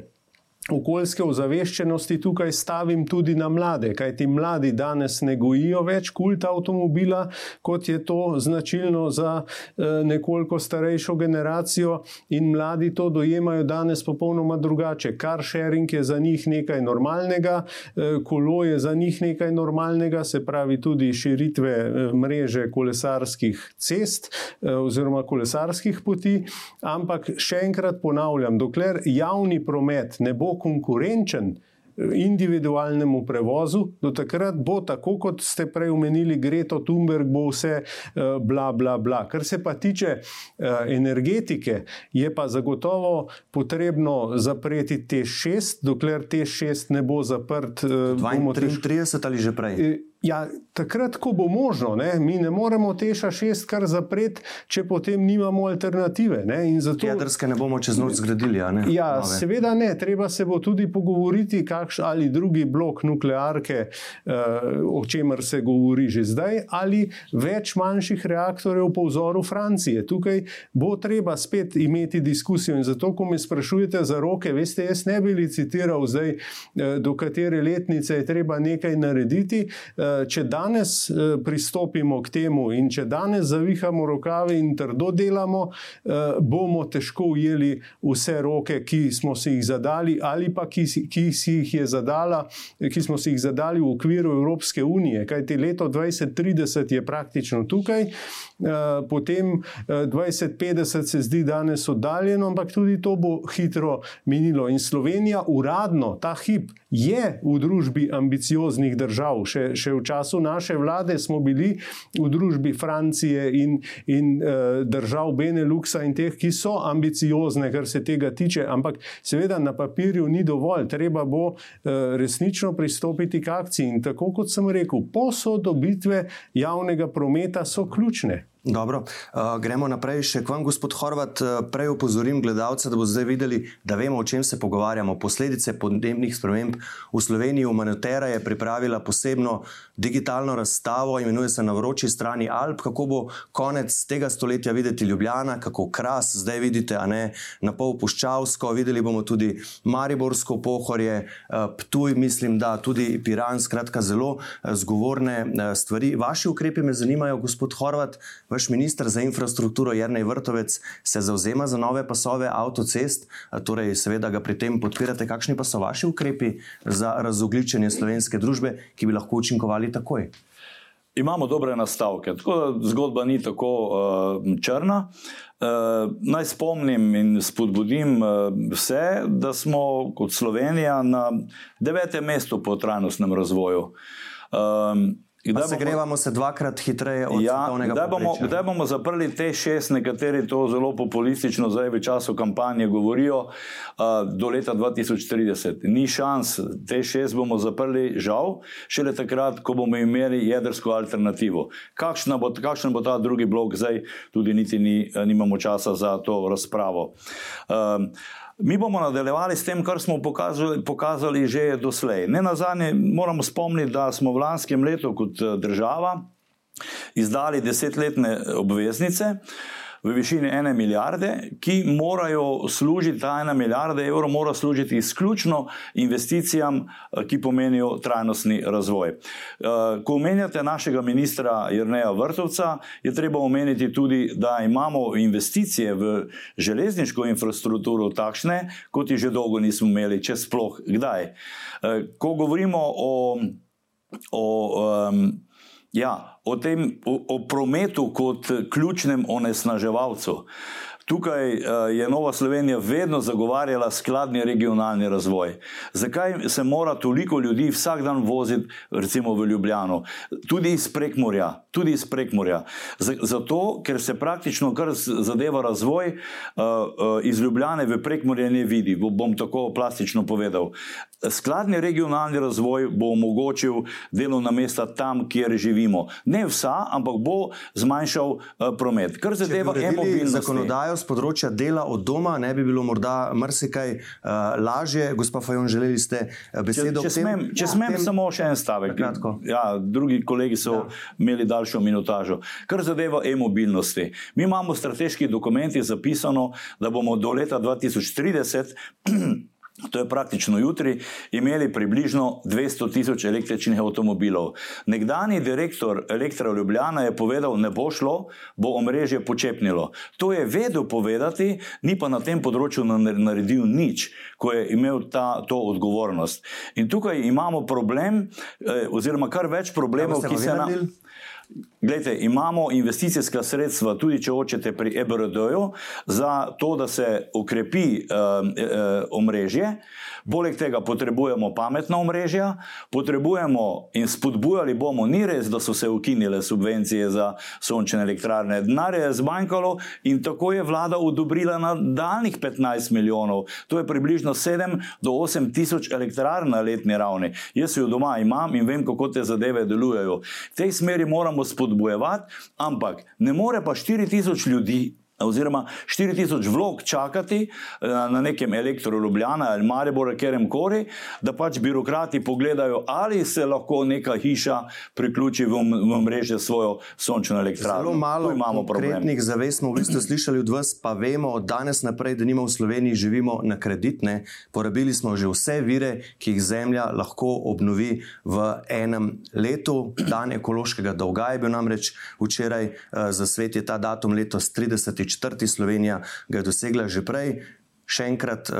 okoljske ozaveščenosti tukaj stavim tudi na mlade, kajti mladi danes ne gojijo več kulta avtomobila, kot je to značilno za eh, nekoliko starejšo generacijo, in mladi to dojemajo danes popolnoma drugače. Car sharing je za njih nekaj normalnega, eh, kolo je za njih nekaj normalnega, se pravi tudi širitve eh, mreže kolesarskih cest oziroma kolesarskih poti, ampak še enkrat ponavljam, dokler javni promet ne bo konkurenčen individualnemu prevozu, do takrat bo tako, kot ste prej omenili, Greta Thunberg, bo vse eh, bla, bla, bla. Kar se pa tiče eh, energetike, je pa zagotovo potrebno zapreti te šest, dokler te šest ne bo zaprt. 32 ali že prej. Ja, takrat, ko bo možno, ne, mi ne moremo teša šest kar zapreti, če potem nimamo alternative. Ne, zato, Jedrske ne bomo čez noč zgradili. Ne, ja, nove. seveda ne. Treba se bo tudi pogovoriti, kakšen ali drugi blok nuklearke, uh, o čemer se govori že zdaj, ali več manjših reaktorjev po vzoru Francije. Tukaj bo treba spet imeti diskusijo. In zato, ko me sprašujete za roke, veste, jaz ne bi licitiral zdaj, uh, do katere letnice je treba nekaj narediti. Uh, če danes pristopimo k temu in če danes zavihamo rokave in trdo delamo, bomo težko ujeli vse roke, ki smo si jih zadali ali pa ki, ki si jih zadala, ki smo si jih zadali v okviru Evropske unije. Kaj te leto 2030 je praktično tukaj, potem 2050 se zdi danes oddaljeno, ampak tudi to bo hitro minilo. In Slovenija uradno ta hip je v družbi ambicioznih držav. Še, še v času naše vlade smo bili v družbi Francije in, in uh, držav Beneluxa in teh, ki so ambiciozne, kar se tega tiče. Ampak seveda na papirju ni dovolj, treba bo uh, resnično pristopiti k akciji. In tako kot sem rekel, posodobitve javnega prometa so ključne. Dobro, uh, gremo naprej. Še k vam, gospod Horvat, uh, prej upozorim gledalce, da bo zdaj videli, da vemo, o čem se pogovarjamo. Posledice podnebnih sprememb v Sloveniji. Humanitera je pripravila posebno digitalno razstavo, imenuje se Na vroči strani Alp. Kako bo konec tega stoletja videti Ljubljana, kako kras zdaj vidite, a ne na pol puščavsko. Videli bomo tudi Mariborsko pohorje, uh, Ptuj, mislim, da tudi Piran, skratka, zelo zgovorne stvari. Vaši ukrepi me zanimajo, gospod Horvat. Vaš ministr za infrastrukturo Jrnej Vrtovec se zauzema za nove pasove avtocest, torej seveda ga pri tem podpirate. Kakšni pa so vaši ukrepi za razogličenje slovenske družbe, ki bi lahko učinkovali takoj? Imamo dobre nastavke, tako da zgodba ni tako uh, črna. Uh, naj spomnim in spodbudim uh, vse, da smo kot Slovenija na devetem mestu po trajnostnem razvoju. Um, Kdaj se grevamo se dvakrat hitreje od ja, svetovnega kdaj bomo, kdaj bomo zaprli te šest, nekateri to zelo populistično zdaj v času kampanje govorijo, uh, do leta 2030. Ni šans, te šest bomo zaprli, žal, šele takrat, ko bomo imeli jedrsko alternativo. Kakšen bo, kakšen bo ta drugi blok, zdaj tudi niti ni, nimamo časa za to razpravo. Uh, Mi bomo nadaljevali s tem, kar smo pokazali, pokazali že doslej. Ne na zadnje, moramo spomniti, da smo v lanskem letu kot eh, država izdali desetletne obveznice v višini ene milijarde, ki morajo služiti, ta ena milijarda evrov mora služiti izključno investicijam, eh, ki pomenijo trajnostni razvoj. Eh, ko omenjate našega ministra Jrneja Vrtovca, je treba omeniti tudi, da imamo investicije v železniško infrastrukturo takšne, kot jih že dolgo nismo imeli, če sploh kdaj. Eh, ko govorimo o, o um, ja, o, tem, o, o prometu kot ključnem onesnaževalcu. Tukaj uh, je Nova Slovenija vedno zagovarjala skladni regionalni razvoj. Zakaj se mora toliko ljudi vsak dan voziti, recimo v Ljubljano, tudi iz Prekmorja? Tudi iz Prekmorja. Zato, ker se praktično, kar zadeva razvoj, uh, uh, iz Ljubljane v Prekmorje ne vidi. Bom tako plastično povedal. Skladni regionalni razvoj bo omogočil delovna mesta tam, kjer živimo. Ne vsa, ampak bo zmanjšal uh, promet. Kar zadeva e-mobilnost z področja dela od doma, ne bi bilo morda marsikaj uh, lažje. Gospa Fajon, želeli ste eh, besedo? Če, če smem, če ja, smem tem... samo še en stavek. Ja, drugi kolegi so ja. imeli daljšo minutažo. Kar zadeva e-mobilnosti. Mi imamo v strateških dokumentih zapisano, da bomo do leta 2030 To je praktično jutri, imeli približno 200 tisoč električnih avtomobilov. Nekdani direktor Elektra Ljubljana je povedal, ne bo šlo, bo omrežje počepnilo. To je vedel povedati, ni pa na tem področju naredil nič, ko je imel ta, to odgovornost. In tukaj imamo problem, eh, oziroma kar več problemov, ki se nam. Glede, imamo investicijska sredstva, tudi če hočete pri EBRD-ju, za to, da se ukrepi uh, uh, omrežje. Poleg tega potrebujemo pametna omrežja, potrebujemo in spodbujali bomo, ni res, da so se ukinile subvencije za sončne elektrarne. Denar je zmanjkalo in tako je vlada odobrila nadaljnih 15 milijonov. To je približno 7 do 8 tisoč elektrarn na letni ravni. Jaz jo doma imam in vem, kako te zadeve delujejo. V tej smeri moramo spodbujati, ampak ne more pa 4 tisoč ljudi oziroma 4000 vlog čakati eh, na nekem elektroljubljana ali Maribor, kjerem koli, da pač birokrati pogledajo, ali se lahko neka hiša priključi v, v mreže svojo sončno elektrarno. Zelo malo imamo konkretnih zavez, smo v bistvu slišali od vas, pa vemo od danes naprej, da nima v Sloveniji živimo na kreditne. Porabili smo že vse vire, ki jih zemlja lahko obnovi v enem letu. Dan ekološkega dolga je bil namreč včeraj uh, za svet, je ta datum letos 30 četrti Slovenija ga je dosegla že prej. Še enkrat, eh,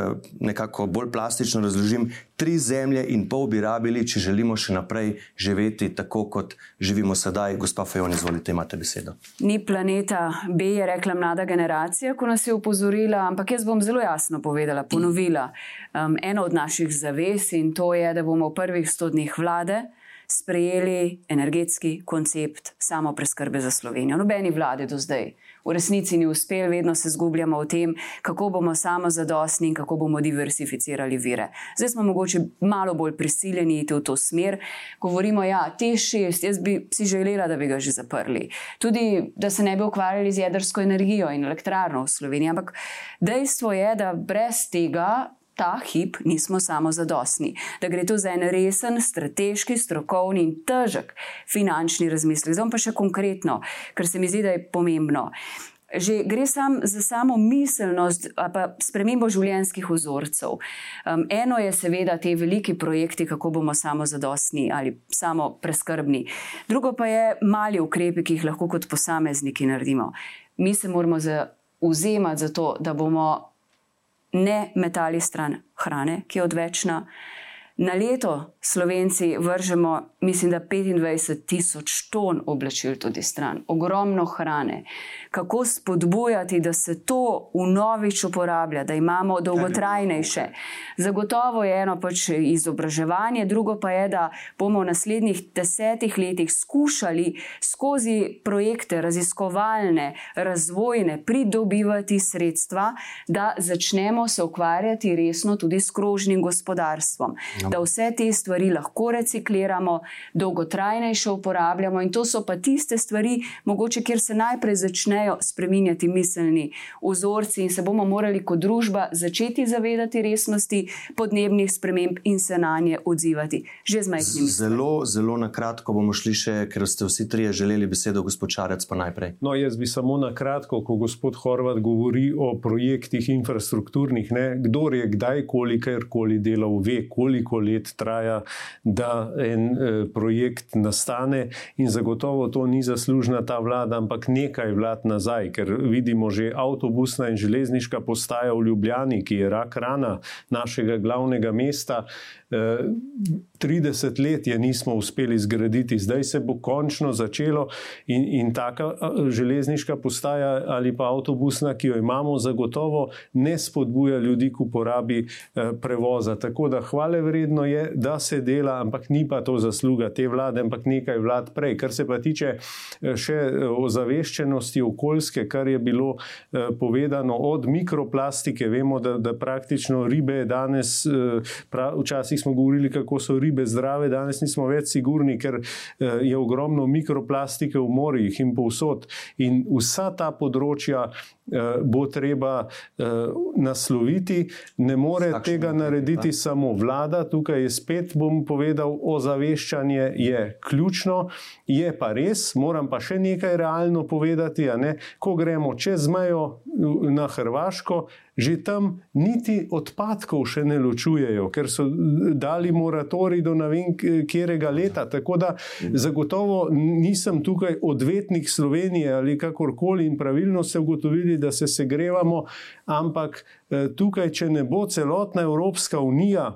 nekako bolj plastično razložim, tri zemlje in pol bi rabili, če želimo še naprej živeti tako, kot živimo sedaj. Gospa Fajon, izvolite, imate besedo. Ni planeta B, je rekla mlada generacija, ko nas je upozorila, ampak jaz bom zelo jasno povedala, ponovila um, eno od naših zavez in to je, da bomo v prvih sto dneh vlade sprejeli energetski koncept samo preskrbe za Slovenijo. Nobeni vladi do zdaj v resnici ni uspel, vedno se zgubljamo v tem, kako bomo samozadostni in kako bomo diversificirali vire. Zdaj smo mogoče malo bolj prisiljeni iti v to smer. Govorimo, da ja, te šest, jaz bi si želela, da bi ga že zaprli. Tudi, da se ne bi ukvarjali z jedrsko energijo in elektrarno v Sloveniji. Ampak dejstvo je, da brez tega ta hip nismo samo zadostni, da gre tu za en resen, strateški, strokovni in težek finančni razmislek. Zdaj pa še konkretno, ker se mi zdi, da je pomembno. Že gre sam za samo miselnost, pa spremembo življenjskih vzorcev. Um, eno je seveda te veliki projekti, kako bomo samo zadostni ali samo preskrbni. Drugo pa je mali ukrepi, ki jih lahko kot posamezniki naredimo. Mi se moramo zauzemati za to, da bomo ne metali stran hrane, ki je odvečna. Na leto Slovenci vržemo, mislim, da 25 tisoč ton oblačil tudi stran, ogromno hrane. Kako spodbujati, da se to v novič uporablja, da imamo dolgotrajnejše. Zagotovo je eno pač izobraževanje, drugo pa je, da bomo v naslednjih desetih letih skušali skozi projekte raziskovalne, razvojne, pridobivati sredstva, da začnemo se ukvarjati resno tudi s krožnim gospodarstvom. Da vse te stvari lahko recikliramo, dolgotrajnejše uporabljamo, in to so pa tiste stvari, mogoče, kjer se najprej začnejo spreminjati miselni vzorci, in se bomo morali kot družba začeti zavedati resnosti podnebnih sprememb in se na nje odzivati. Že z majhnimi. Zelo, zelo na kratko bomo šli še, ker ste vsi trije želeli besedo, gospod Čarec, pa najprej. No, jaz bi samo na kratko, ko gospod Horvat govori o projektih infrastrukturnih, ne, kdo je kdaj, kolikor koli delal, ve, koliko let traja, da en eh, projekt nastane, in zagotovo to ni zaslužna ta vlada, ampak nekaj vlad nazaj, ker vidimo že avtobusna in železniška postaja v Ljubljani, ki je rak rana našega glavnega mesta. 30 let je nismo uspeli zgraditi, zdaj se bo končno začelo in, in taka železniška postaja ali pa avtobusna, ki jo imamo, zagotovo ne spodbuja ljudi k uporabi prevoza. Tako da hvale vredno je, da se dela, ampak ni pa to zasluga te vlade, ampak nekaj vlad prej. Kar se pa tiče še ozaveščenosti okoljske, kar je bilo povedano od mikroplastike, vemo, da, da praktično ribe danes, včasih smo govorili, kako so ribe zdrave, danes nismo več sigurni, ker eh, je ogromno mikroplastike v morjih in povsod. In vsa ta področja bo treba eh, nasloviti, ne more Takšen tega narediti da. samo vlada. Tukaj je spet, bom povedal, ozaveščanje je ključno, je pa res, moram pa še nekaj realno povedati, ne? ko gremo čez mejo na Hrvaško, že tam niti odpadkov še ne ločujejo, ker so dali moratorij do ne vem, kjerega leta. Tako da zagotovo nisem tukaj odvetnik Slovenije ali kakorkoli in pravilno se ugotovili, da se segrevamo, ampak eh, tukaj, če ne bo celotna Evropska unija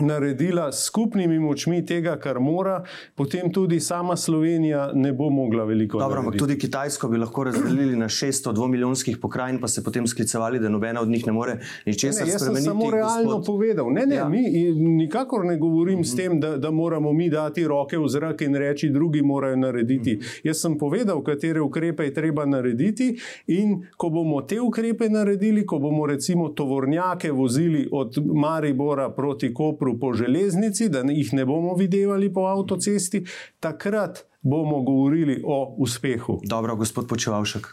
naredila skupnimi močmi tega, kar mora, potem tudi sama Slovenija ne bo mogla veliko Dobro, ampak tudi Kitajsko bi lahko razdelili na 602 milijonskih pokrajin, pa se potem sklicevali, da nobena od njih ne more ničesar spremeniti. Jaz sem samo realno gospod... povedal. Ne, ne, ja. mi nikakor ne govorim mm -hmm. s tem, da, da moramo mi dati roke v zrak in reči, drugi morajo narediti. Mm -hmm. Jaz sem povedal, katere ukrepe je treba narediti in ko bomo te ukrepe naredili, ko bomo recimo tovornjake vozili od Maribora proti Kopu, Kopru po železnici, da jih ne bomo videli po avtocesti, takrat bomo govorili o uspehu. Dobro, gospod Počevalšek.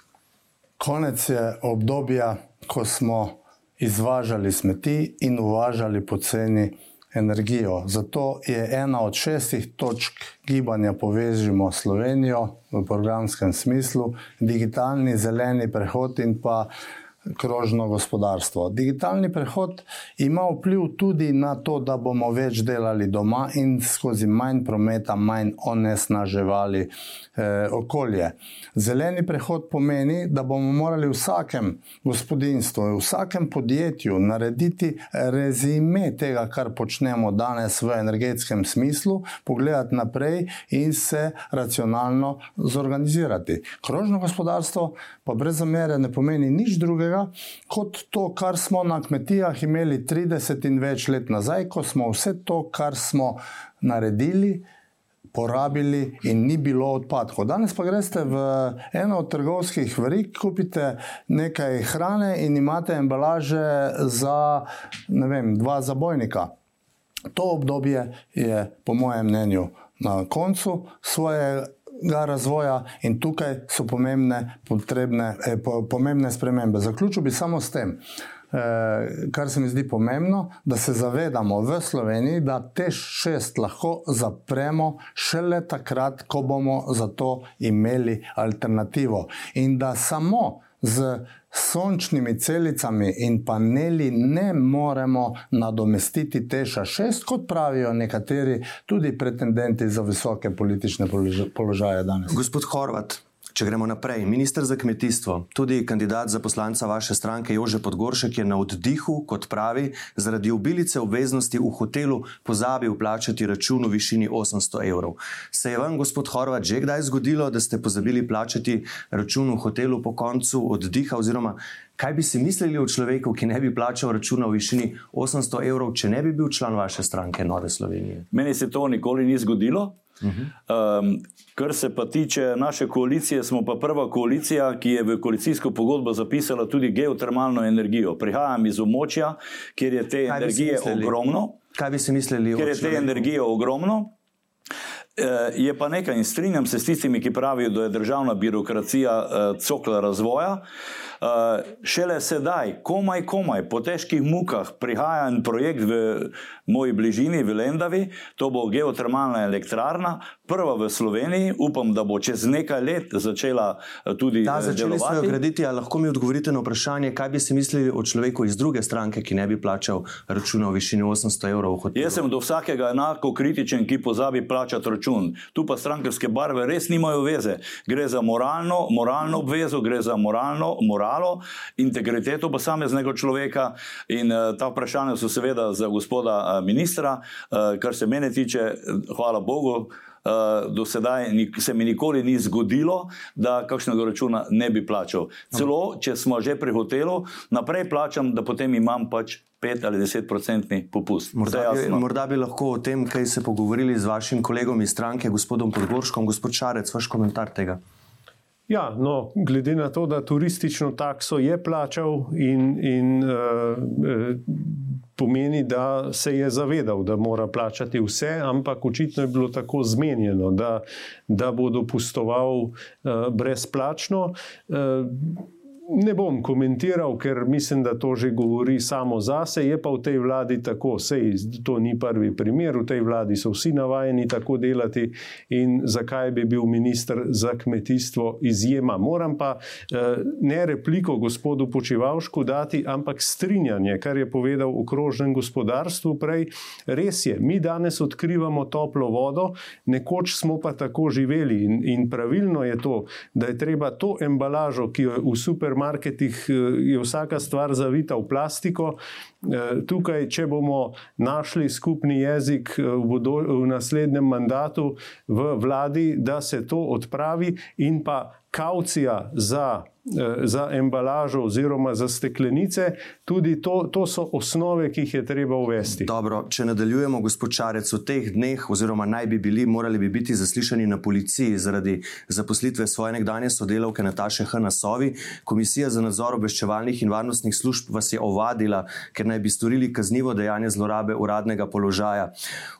Konec je obdobja, ko smo izvažali smeti in uvažali poceni energijo. Zato je ena od šestih točk gibanja Povežimo Slovenijo v programskem smislu digitalni zeleni prehod in pa krožno gospodarstvo. Digitalni prehod ima vpliv tudi na to, da bomo več delali doma in skozi manj prometa, manj onesnaževali eh, okolje. Zeleni prehod pomeni, da bomo morali v vsakem gospodinstvu, v vsakem podjetju narediti rezime tega, kar počnemo danes v energetskem smislu, pogledati naprej in se racionalno zorganizirati. Krožno gospodarstvo pa brez zamere ne pomeni nič drugega, kot to, kar smo na kmetijah imeli 30 in več let nazaj, ko smo vse to, kar smo naredili, porabili in ni bilo odpadkov. Danes pa greste v eno od trgovskih verig, kupite nekaj hrane in imate embalaže za vem, dva zabojnika. To obdobje je, po mojem mnenju, na koncu svoje razvoja in tukaj so pomembne, potrebne, eh, po, pomembne spremembe. Zaključil bi samo s tem, eh, kar se mi zdi pomembno, da se zavedamo v Sloveniji, da te šest lahko zapremo šele takrat, ko bomo za to imeli alternativo. In da samo z sončnimi celicami in paneli ne moremo nadomestiti teša šest, kot pravijo nekateri tudi pretendenti za visoke politične položaje danes. Gospod Horvat, Če gremo naprej, ministr za kmetijstvo, tudi kandidat za poslanca vaše stranke Jože Podgoršek je na oddihu, kot pravi, zaradi obilice obveznosti v hotelu pozabil plačati račun v višini 800 evrov. Se je vam, gospod Horvat, že kdaj zgodilo, da ste pozabili plačati račun v hotelu po koncu oddiha, oziroma kaj bi si mislili o človeku, ki ne bi plačal računa v višini 800 evrov, če ne bi bil član vaše stranke Nove Slovenije? Meni se to nikoli ni zgodilo. Um, kar se pa tiče naše koalicije, smo pa prva koalicija, ki je v koalicijsko pogodbo zapisala tudi geotermalno energijo. Prihajam iz območja, kjer je te Kaj energije ogromno. Kaj bi si mislili? Ker je te energije ogromno. Eh, je pa nekaj in strinjam se s tistimi, ki pravijo, da je državna birokracija eh, cokla razvoja. Uh, šele sedaj, komaj, komaj, po težkih mukah, prihaja en projekt v moji bližini, v Lendavi, to bo geotermalna elektrarna, prva v Sloveniji, upam, da bo čez nekaj let začela eh, tudi ta, eh, začeli delovati. Graditi, lahko mi odgovorite na vprašanje, kaj bi si mislili o človeku iz druge stranke, ki ne bi plačal računa v višini 800 evrov? Jaz sem do vsakega enako kritičen, ki pozabi plačati račun. Tu pa strankarske barve res nimajo veze. Gre za moralno, moralno obvezo, gre za moralno, moralno moralo, integriteto posameznega človeka. In uh, ta vprašanja so seveda za gospoda uh, ministra, uh, kar se mene tiče, hvala Bogu. Uh, do sedaj se mi nikoli ni zgodilo, da kakšnega računa ne bi plačal. Celo, če smo že pri hotelu, naprej plačam, da potem imam pač 5 ali 10 odstotni popust. Morda bi, morda bi lahko o tem, kaj se pogovorili z vašim kolegom iz stranke, gospodom Podgorškom, gospod Šarec, vaš komentar tega. Ja, no, glede na to, da turistično takso je plačal in, in uh, pomeni, da se je zavedal, da mora plačati vse, ampak očitno je bilo tako zmenjeno, da, da bo dopustoval uh, brezplačno. Uh, Ne bom komentiral, ker mislim, da to že govori samo zase. Je pa v tej vladi tako, sej to ni prvi primer, v tej vladi so vsi navajeni tako delati in zakaj bi bil ministr za kmetijstvo izjema. Moram pa eh, ne repliko gospodu Počivalšku dati, ampak strinjanje, kar je povedal v krožnem gospodarstvu prej. Res je, mi danes odkrivamo toplo vodo, nekoč smo pa tako živeli in, in pravilno je to, da je treba to embalažo, ki jo v supermarketu supermarketih eh, je vsaka stvar zavita v plastiko. Eh, tukaj, če bomo našli skupni jezik eh, v, bodo, v naslednjem mandatu v vladi, da se to odpravi, in pa kaucija za za embalažo oziroma za steklenice, tudi to, to so osnove, ki jih je treba uvesti. Dobro, če nadaljujemo, gospod Čarec, v teh dneh, oziroma naj bi bili, morali bi biti zaslišani na policiji zaradi zaposlitve svoje nekdanje sodelavke Nataše H. na Sovi. Komisija za nadzor obveščevalnih in varnostnih služb vas je ovadila, ker naj bi storili kaznivo dejanje zlorabe uradnega položaja.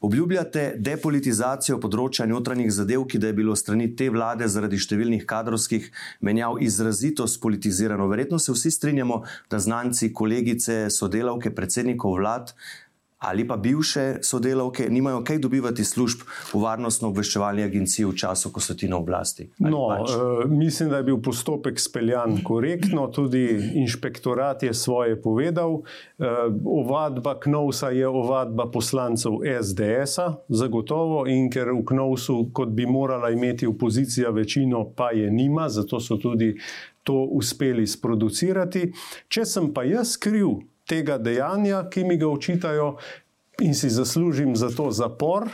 Obljubljate depolitizacijo področja notranjih zadev, ki da je bilo strani te vlade zaradi številnih kadrovskih menjav izrazito izrazito spolitizirano. Verjetno se vsi strinjamo, da znanci, kolegice, sodelavke, predsednikov vlad ali pa bivše sodelavke nimajo kaj dobivati služb v varnostno-obveščevalni agenciji v času, ko so ti na oblasti. No, pač? uh, mislim, da je bil postopek speljan korektno, tudi inšpektorat je svoje povedal. Uh, ovadba Knovsa je ovadba poslancev SDS-a, zagotovo, in ker v Knovsu, kot bi morala imeti opozicija večino, pa je nima, zato so tudi to uspeli sproducirati. Če sem pa jaz kriv, tega dejanja, ki mi ga očitajo, in si zaslužim za to zapor.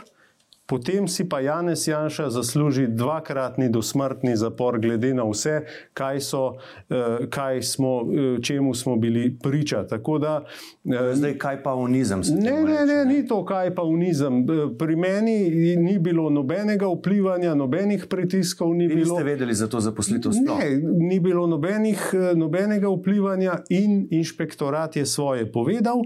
Potem si pa Janez Janša zasluži dvakratni dosmrtni zapor, glede na vse, kaj so, eh, kaj smo, eh, čemu smo bili priča. Da, eh, Zdaj, kaj pa unizem? Ne, ne, ne, ni to, kaj pa unizem. Pri meni ni bilo nobenega vplivanja, nobenih pritiskov. Ni bilo. Ste vedeli za to zaposlitev? Ne, ni bilo nobenih, nobenega vplivanja in inšpektorat je svoje povedal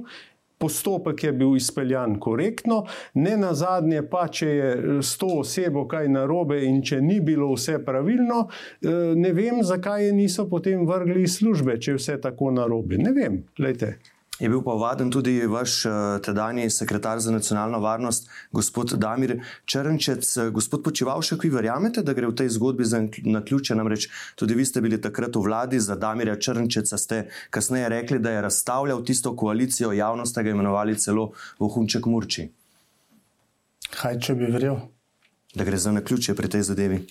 postopek je bil izpeljan korektno, ne na zadnje pa, če je s to osebo kaj narobe in če ni bilo vse pravilno, eh, ne vem, zakaj je niso potem vrgli iz službe, če je vse tako narobe. Ne vem, gledajte. Je bil pa vaden tudi vaš eh, tedajni sekretar za nacionalno varnost, gospod Damir Črnčec. Eh, gospod Počivalšek, vi verjamete, da gre v tej zgodbi za naključje? Namreč tudi vi ste bili takrat v vladi za Damirja Črnčeca, ste kasneje rekli, da je razstavljal tisto koalicijo, javnost ga imenovali celo vohunček Murči. Kaj, če bi verjel? Da gre za naključje pri tej zadevi.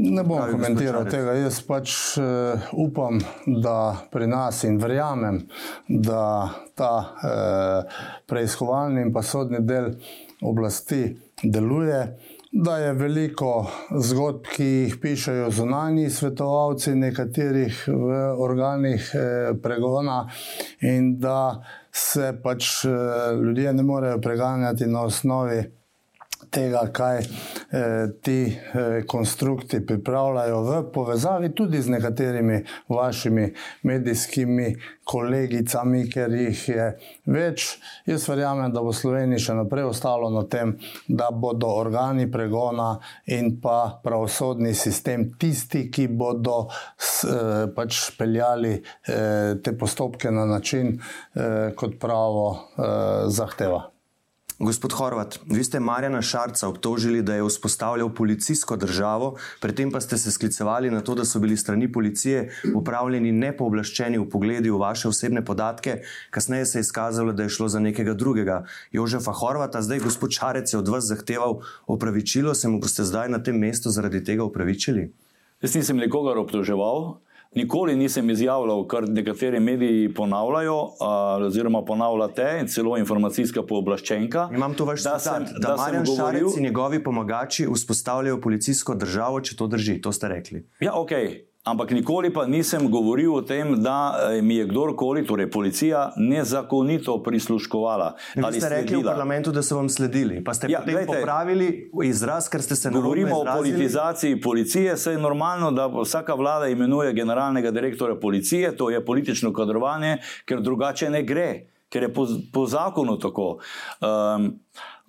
Ne bom komentiral tega. Jaz pač uh, upam, da pri nas in verjamem, da ta uh, preiskovalni in pa sodni del oblasti deluje. Da je veliko zgodb, ki jih pišajo zunanji svetovalci, nekaterih v organih eh, pregona, in da se pač eh, ljudje ne morejo preganjati na osnovi tega, kaj eh, ti eh, konstrukti pripravljajo v povezavi tudi z nekaterimi vašimi medijskimi kolegicami, ker jih je več. Jaz verjamem, da bo Slovenija še naprej ostalo na tem, da bodo organi pregona in pa pravosodni sistem tisti, ki bodo s, eh, pač peljali eh, te postopke na način, eh, kot pravo eh, zahteva. Gospod Horvat, vi ste Marjana Šarca obtožili, da je vzpostavljal policijsko državo, predtem pa ste se sklicevali na to, da so bili strani policije upravljeni nepooblaščeni v pogledi v vaše osebne podatke. Kasneje se je izkazalo, da je šlo za nekega drugega, Jožefa Horvata. Zdaj, gospod Šarec je od vas zahteval opravičilo, se mu boste zdaj na tem mestu zaradi tega opravičili? Jaz nisem nikogar obtoževal. Nikoli nisem izjavljal, kar nekateri mediji ponavljajo, oziroma ponavljate, in celo informacijska pooblaščenka. Imam tu vaš citat, da, da Marjan govoril, Šarec in njegovi pomagači vzpostavljajo policijsko državo, če to drži. To ste rekli. Ja, ok. Ampak nikoli pa nisem govoril o tem, da eh, mi je kdorkoli, torej policija, nezakonito prisluškovala. Ali ste rekli v parlamentu, da so vam sledili? Pa ste ja, potem gledajte, popravili izraz, ker ste se naučili. Govorimo o politizaciji policije. Se je normalno, da vsaka vlada imenuje generalnega direktorja policije, to je politično kadrovanje, ker drugače ne gre, ker je po, po zakonu tako. Um,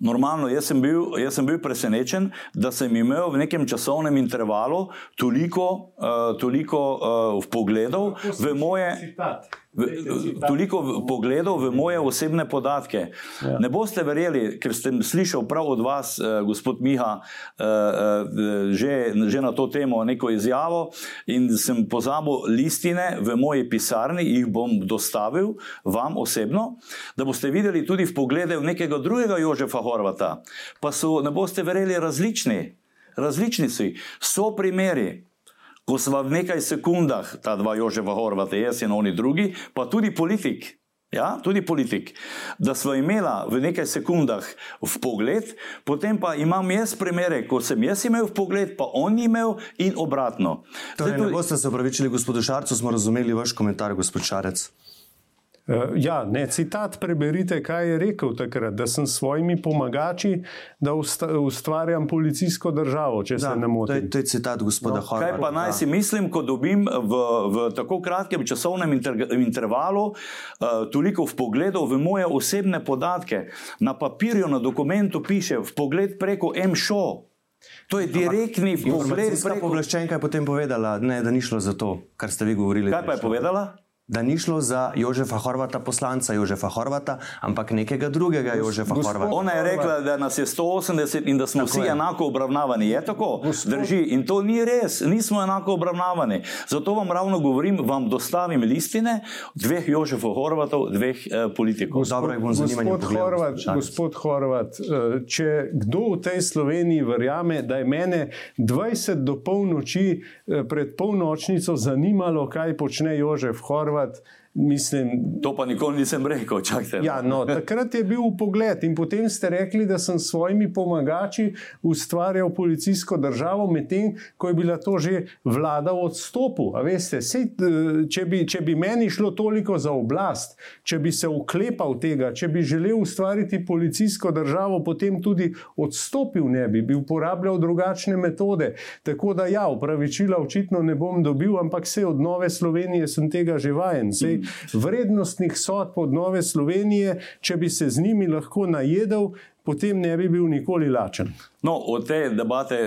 Normalno, jaz sem, bil, jaz sem bil presenečen, da sem imel v nekem časovnem intervalu toliko, uh, toliko uh, pogledov v moje. Citat toliko pogledov v moje osebne podatke. Ja. Ne boste verjeli, ker sem slišal prav od vas, eh, gospod Miha, eh, eh, že, že na to temo neko izjavo in sem pozabil listine v moji pisarni, jih bom dostavil vam osebno, da boste videli tudi v poglede v nekega drugega Jožefa Horvata. Pa so, ne boste verjeli, različni. Različni so primeri, ko smo v nekaj sekundah, ta dva Jožefa Horvata, jaz in oni drugi, pa tudi politik. Ja, tudi politik, da smo imeli v nekaj sekundah v pogled, potem pa imam jaz primere, ko sem jaz imel v pogled, pa on imel in obratno. Torej, Zdaj, tudi... Ne boste se opravičili, gospod Šarcu, smo razumeli vaš komentar, gospod Šarec. Uh, ja, ne, citat preberite, kaj je rekel takrat, da sem s svojimi pomagači, da ustvarjam policijsko državo, če da, se ne motim. To, to je citat gospoda no, Horvata. Kaj pa naj si mislim, ko dobim v, v tako kratkem časovnem inter, intervalu uh, toliko v pogledu v moje osebne podatke. Na papirju, na dokumentu piše v pogled preko MŠO. To je direktni pogled. Preko... Je potem povedala, ne, da ni šlo za to, kar ste vi govorili. Kaj pa je povedala? Da ni šlo za Jožefa Horvata, poslanca Jožefa Horvata, ampak nekega drugega Jožefa Gospod Horvata. Ona je rekla, da nas je 180 in da smo tako vsi je. enako obravnavani. Je tako? Gospod. Drži. In to ni res, nismo enako obravnavani. Zato vam ravno govorim, vam dostavim listine dveh Jožefov Horvatov, dveh eh, politikov. Dobro, gospod, Horvat, gospod Horvat, eh, če kdo v tej Sloveniji verjame, da je mene 20 do polnoči eh, pred polnočnico zanimalo, kaj počne Jožef Horvat, Horvat, mislim. To pa nikoli nisem rekel, čakajte. No. Ja, no, takrat je bil pogled in potem ste rekli, da sem s svojimi pomagači ustvarjal policijsko državo, medtem ko je bila to že vlada v odstopu. Veste, sej, če, bi, če bi meni šlo toliko za oblast, če bi se uklepal tega, če bi želel ustvariti policijsko državo, potem tudi odstopil ne bi, bi uporabljal drugačne metode. Tako da ja, upravičila očitno ne bom dobil, ampak vse od nove Slovenije sem tega že vajen. Sej, vrednostnih sodb od Nove Slovenije, če bi se z njimi lahko najedel, potem ne bi bil nikoli lačen. No, od te debate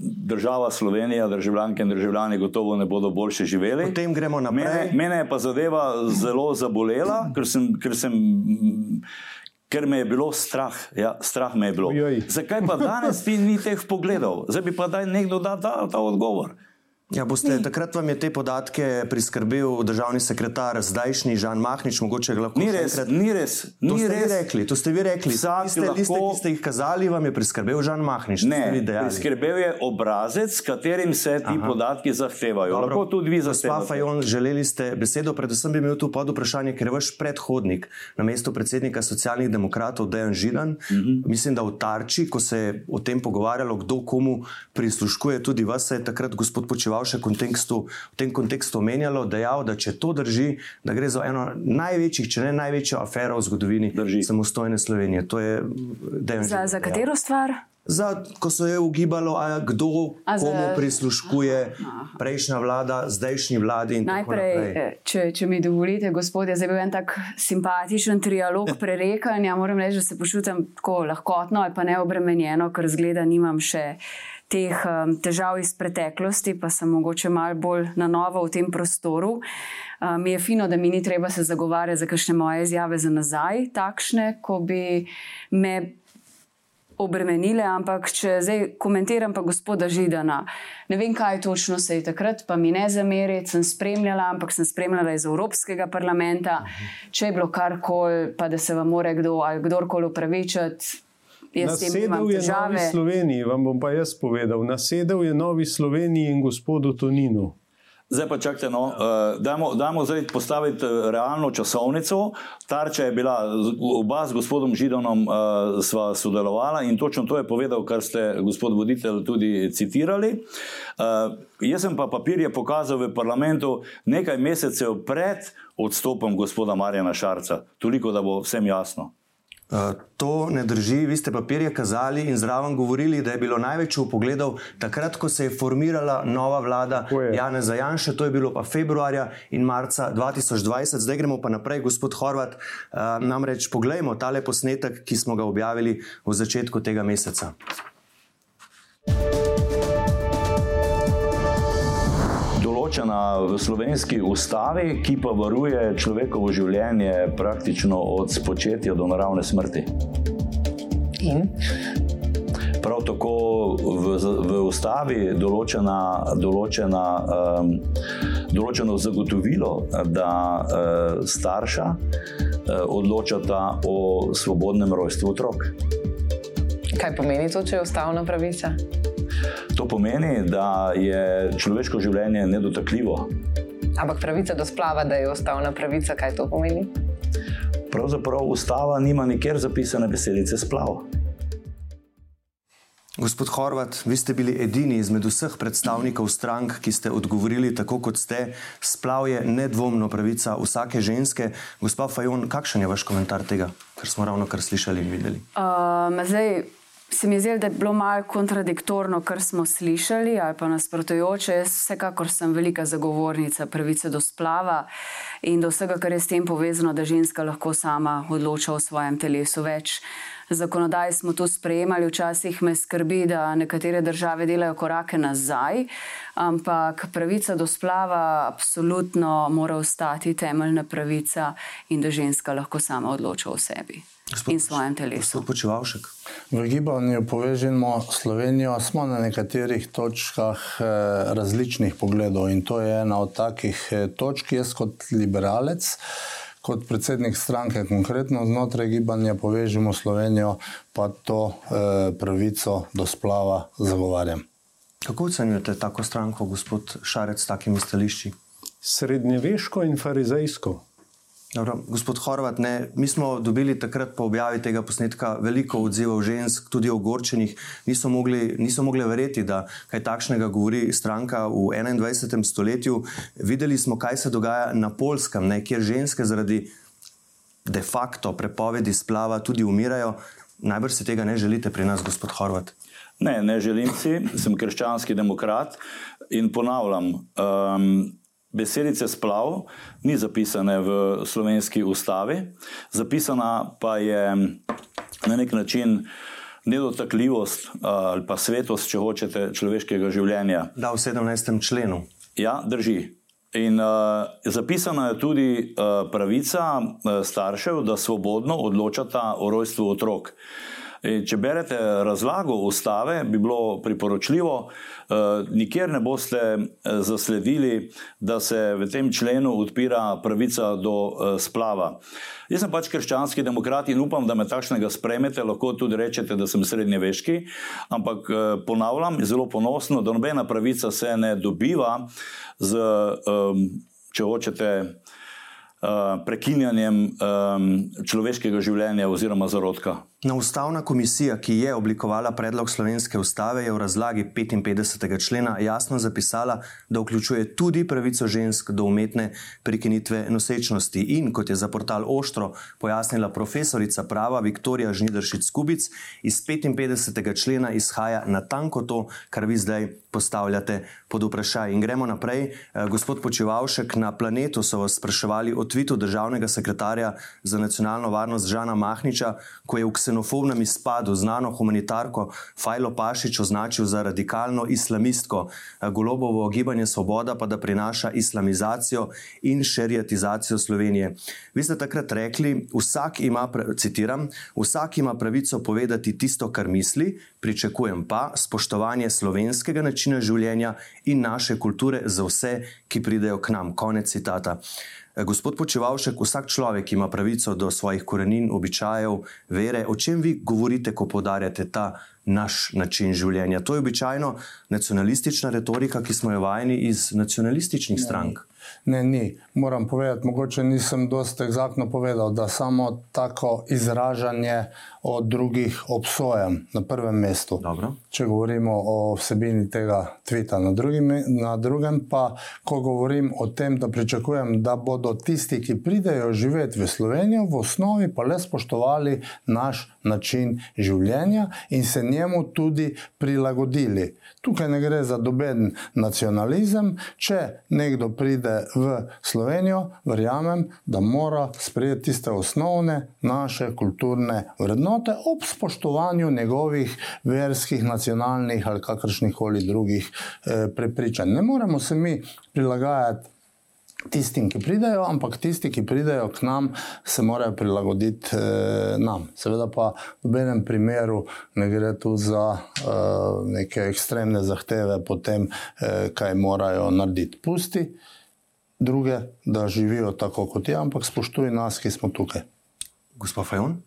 država Slovenija, državljanke in državljani gotovo ne bodo boljše živeli. Potem gremo naprej. Mene, mene je pa zadeva zelo zabolela, ker sem. Ker sem Ker me je bilo strah, ja, strah me je bilo. Ojoj. Zakaj pa danes ti ni teh pogledov? Zdaj bi pa daj nekdo dal ta, ta odgovor. Ja, boste, takrat vam je te podatke priskrbel državni sekretar, zdajšnji Žan Mahnič, mogoče lahko ni res. Enkrat... Ni res, ni to res. rekli. To ste vi rekli. Tiste lahko... liste, ki ste jih kazali, vam je priskrbel Žan Mahnič. Ne, priskrbel je obrazec, s katerim se ti Aha. podatki zahtevajo. Dobro. Lahko tudi vi zahtevate. Fajon, želeli ste besedo, predvsem bi imel tu pod vprašanje, ker je vaš predhodnik na mestu predsednika socialnih demokratov Dejan Židan, uh mhm. -huh. mislim, da v Tarči, ko se je o tem pogovarjalo, kdo komu prisluškuje, tudi vas je takrat gospod počeval še kontekstu, v tem kontekstu omenjalo, dejal, da če to drži, da gre za eno največjih, če ne največjo afero v zgodovini drži. samostojne Slovenije. Je, za, za katero stvar? Za, ko so je ugibalo, kdo a komu za... prisluškuje, prejšnja vlada, zdajšnji vladi. Najprej, eh, če, če mi dovolite, gospod, je bil en tak simpatičen trialog prerekanja. Moram reči, da se počutim tako lahkotno pa neobremenjeno, ker zgleda, nimam še teh um, težav iz preteklosti, pa sem mogoče malo bolj na novo v tem prostoru. Um, mi je fino, da mi ni treba se zagovarjati za kakšne moje izjave za nazaj, takšne, ko bi me. Obremenile, ampak če zdaj komentiram, pa gospoda Židana, ne vem, kaj točno se je takrat, pa mi ne zameriti, sem spremljala, ampak sem spremljala iz Evropskega parlamenta. Če je bilo karkoli, pa da se vam more kdo ali kdorkoli upravičiti, Nasedel je Novi Sloveniji, vam bom pa jaz povedal. Nasedel je Novi Sloveniji in gospodu Toninu. Zdaj pa čakajte, no, uh, dajmo, dajmo zdaj postaviti eh, realno časovnico. Tarča je bila, oba s gospodom Židonom uh, sva sodelovala in točno to je povedal, kar ste, gospod voditelj, tudi citirali. Uh, jaz sem pa papirje pokazal v parlamentu nekaj mesecev pred odstopom gospoda Marjana Šarca. Toliko, da bo vsem jasno. Eh, to ne drži, vi ste papirje kazali in zraven govorili, da je bilo največ upogledov takrat, ko se je formirala nova vlada Jana Zajanša, to je bilo pa februarja in marca 2020. Zdaj gremo pa naprej, gospod Horvat. Uh, namreč poglejmo tale posnetek, ki smo ga objavili v začetku tega meseca. Določena v slovenski ustavi, ki pa varuje človekovo življenje praktično od spočetja do naravne smrti. In? Prav tako v, v ustavi je določena, določena, um, določeno zagotovilo, da uh, starša uh, odločata o svobodnem rojstvu otrok. Kaj pomeni to, če je ustavna pravica? To pomeni, da je človeško življenje nedotakljivo. Ampak pravica do splava, da je ustavna pravica, kaj to pomeni? Pravzaprav ustava nima nikjer zapisane besedice splav. Gospod Horvat, vi ste bili edini izmed vseh predstavnikov strank, ki ste odgovorili tako, kot ste. Splav je nedvomno pravica vsake ženske. Gospod Fajon, kakšen je vaš komentar tega, kar smo ravno kar slišali in videli? Um, zdaj, se mi zdelo, da je bilo malo kontradiktorno, kar smo slišali, ali pa nasprotujoče. Jaz vsekakor sem velika zagovornica pravice do splava in do vsega, kar je s tem povezano, da ženska lahko sama odloča o svojem telesu več. zakonodaj smo to sprejemali. Včasih me skrbi, da nekatere države delajo korake nazaj, ampak pravica do splava absolutno mora ostati temeljna pravica in da ženska lahko sama odloča o sebi gospod, in svojem telesu. V gibanju povežemo Slovenijo, smo na nekaterih točkah eh, različnih pogledov in to je ena od takih eh, točk. Jaz kot liberalec, kot predsednik stranke, konkretno znotraj gibanja Povežemo Slovenijo, pa to eh, pravico do splava zagovarjam. Kako ocenjujete tako stranko, gospod Šarec, s takimi stališči? Srednjeveško in farizejsko. Dobro, gospod Horvat, ne, mi smo dobili takrat po objavi tega posnetka veliko odzivov žensk, tudi ogorčenih. Niso mogli, niso mogli verjeti, da kaj takšnega govori stranka v 21. stoletju. Videli smo, kaj se dogaja na Polskem, ne, kjer ženske zaradi de facto prepovedi splava tudi umirajo. Najbrž si tega ne želite pri nas, gospod Horvat. Ne, ne želim si, sem krščanski demokrat in ponavljam. Um, Besedice splav ni zapisane v slovenski ustavi, zapisana pa je na nek način nedotakljivost ali pa svetost, če hočete, človeškega življenja. Da, v 17. členu. Ja, drži. In uh, zapisana je tudi uh, pravica uh, staršev, da svobodno odločata o rojstvu otrok. Če berete razlago ustave, bi bilo priporočljivo, Eh, nikjer ne boste eh, zasledili, da se v tem členu odpira pravica do eh, splava. Jaz sem pač krščanski demokrat in upam, da me takšnega spremete, lahko tudi rečete, da sem srednjeveški, ampak ponavljam, zelo ponosno, da nobena pravica se ne dobiva z, če hočete, prekinjanjem človeškega življenja oziroma zarodka. Na ustavna komisija, ki je oblikovala predlog slovenske ustave, je v razlagi 55. člena jasno zapisala, da vključuje tudi pravico žensk do umetne prekinitve nosečnosti. In kot je za portal Oštro pojasnila profesorica prava Viktorija Žnidršic Kubic, iz 55. člena izhaja natanko to, kar vi zdaj postavljate pod vprašaj. In gremo naprej. Eh, gospod Počivalšek, na planetu so vas spraševali o tvitu državnega sekretarja za nacionalno varnost Žana Mahniča, ko je v ksenofobnem izpadu znano humanitarko Fajlo Pašič označil za radikalno islamistko, golobovo gibanje Svoboda pa da prinaša islamizacijo in šerijatizacijo Slovenije. Vi ste takrat rekli, vsak ima, citiram, vsak ima pravico povedati tisto, kar misli, pričakujem pa spoštovanje slovenskega načina življenja in naše kulture za vse, ki pridejo k nam. Konec citata. Gospod Počevalšek, vsak človek ima pravico do svojih korenin, običajev, vere. O čem vi govorite, ko podarjate ta naš način življenja? To je običajno nacionalistična retorika, ki smo jo vajeni iz nacionalističnih strank. Ne. Ne, ni. Moram povedati, mogoče nisem dosti eksaktno povedal, da samo tako izražanje o drugih obsojam na prvem mestu. Dobro. Če govorimo o vsebini tega tvita, na, drugi, na drugem pa, ko govorim o tem, da pričakujem, da bodo tisti, ki pridejo živeti v Slovenijo, v osnovi pa le spoštovali naš način življenja in se njemu tudi prilagodili. Tukaj ne gre za doben nacionalizem. Če nekdo pride v Slovenijo, verjamem, da mora sprejeti tiste osnovne naše kulturne vrednote ob spoštovanju njegovih verskih, nacionalnih ali kakršnih koli drugih eh, prepričanj. Ne moremo se mi prilagajati tistim, ki pridejo, ampak tisti, ki pridejo k nam, se morajo prilagoditi eh, nam. Seveda pa v enem primeru ne gre tu za eh, neke ekstremne zahteve po tem, eh, kaj morajo narediti. Pusti druge, da živijo tako kot je, ampak spoštuj nas, ki smo tukaj. Gospod Fajon,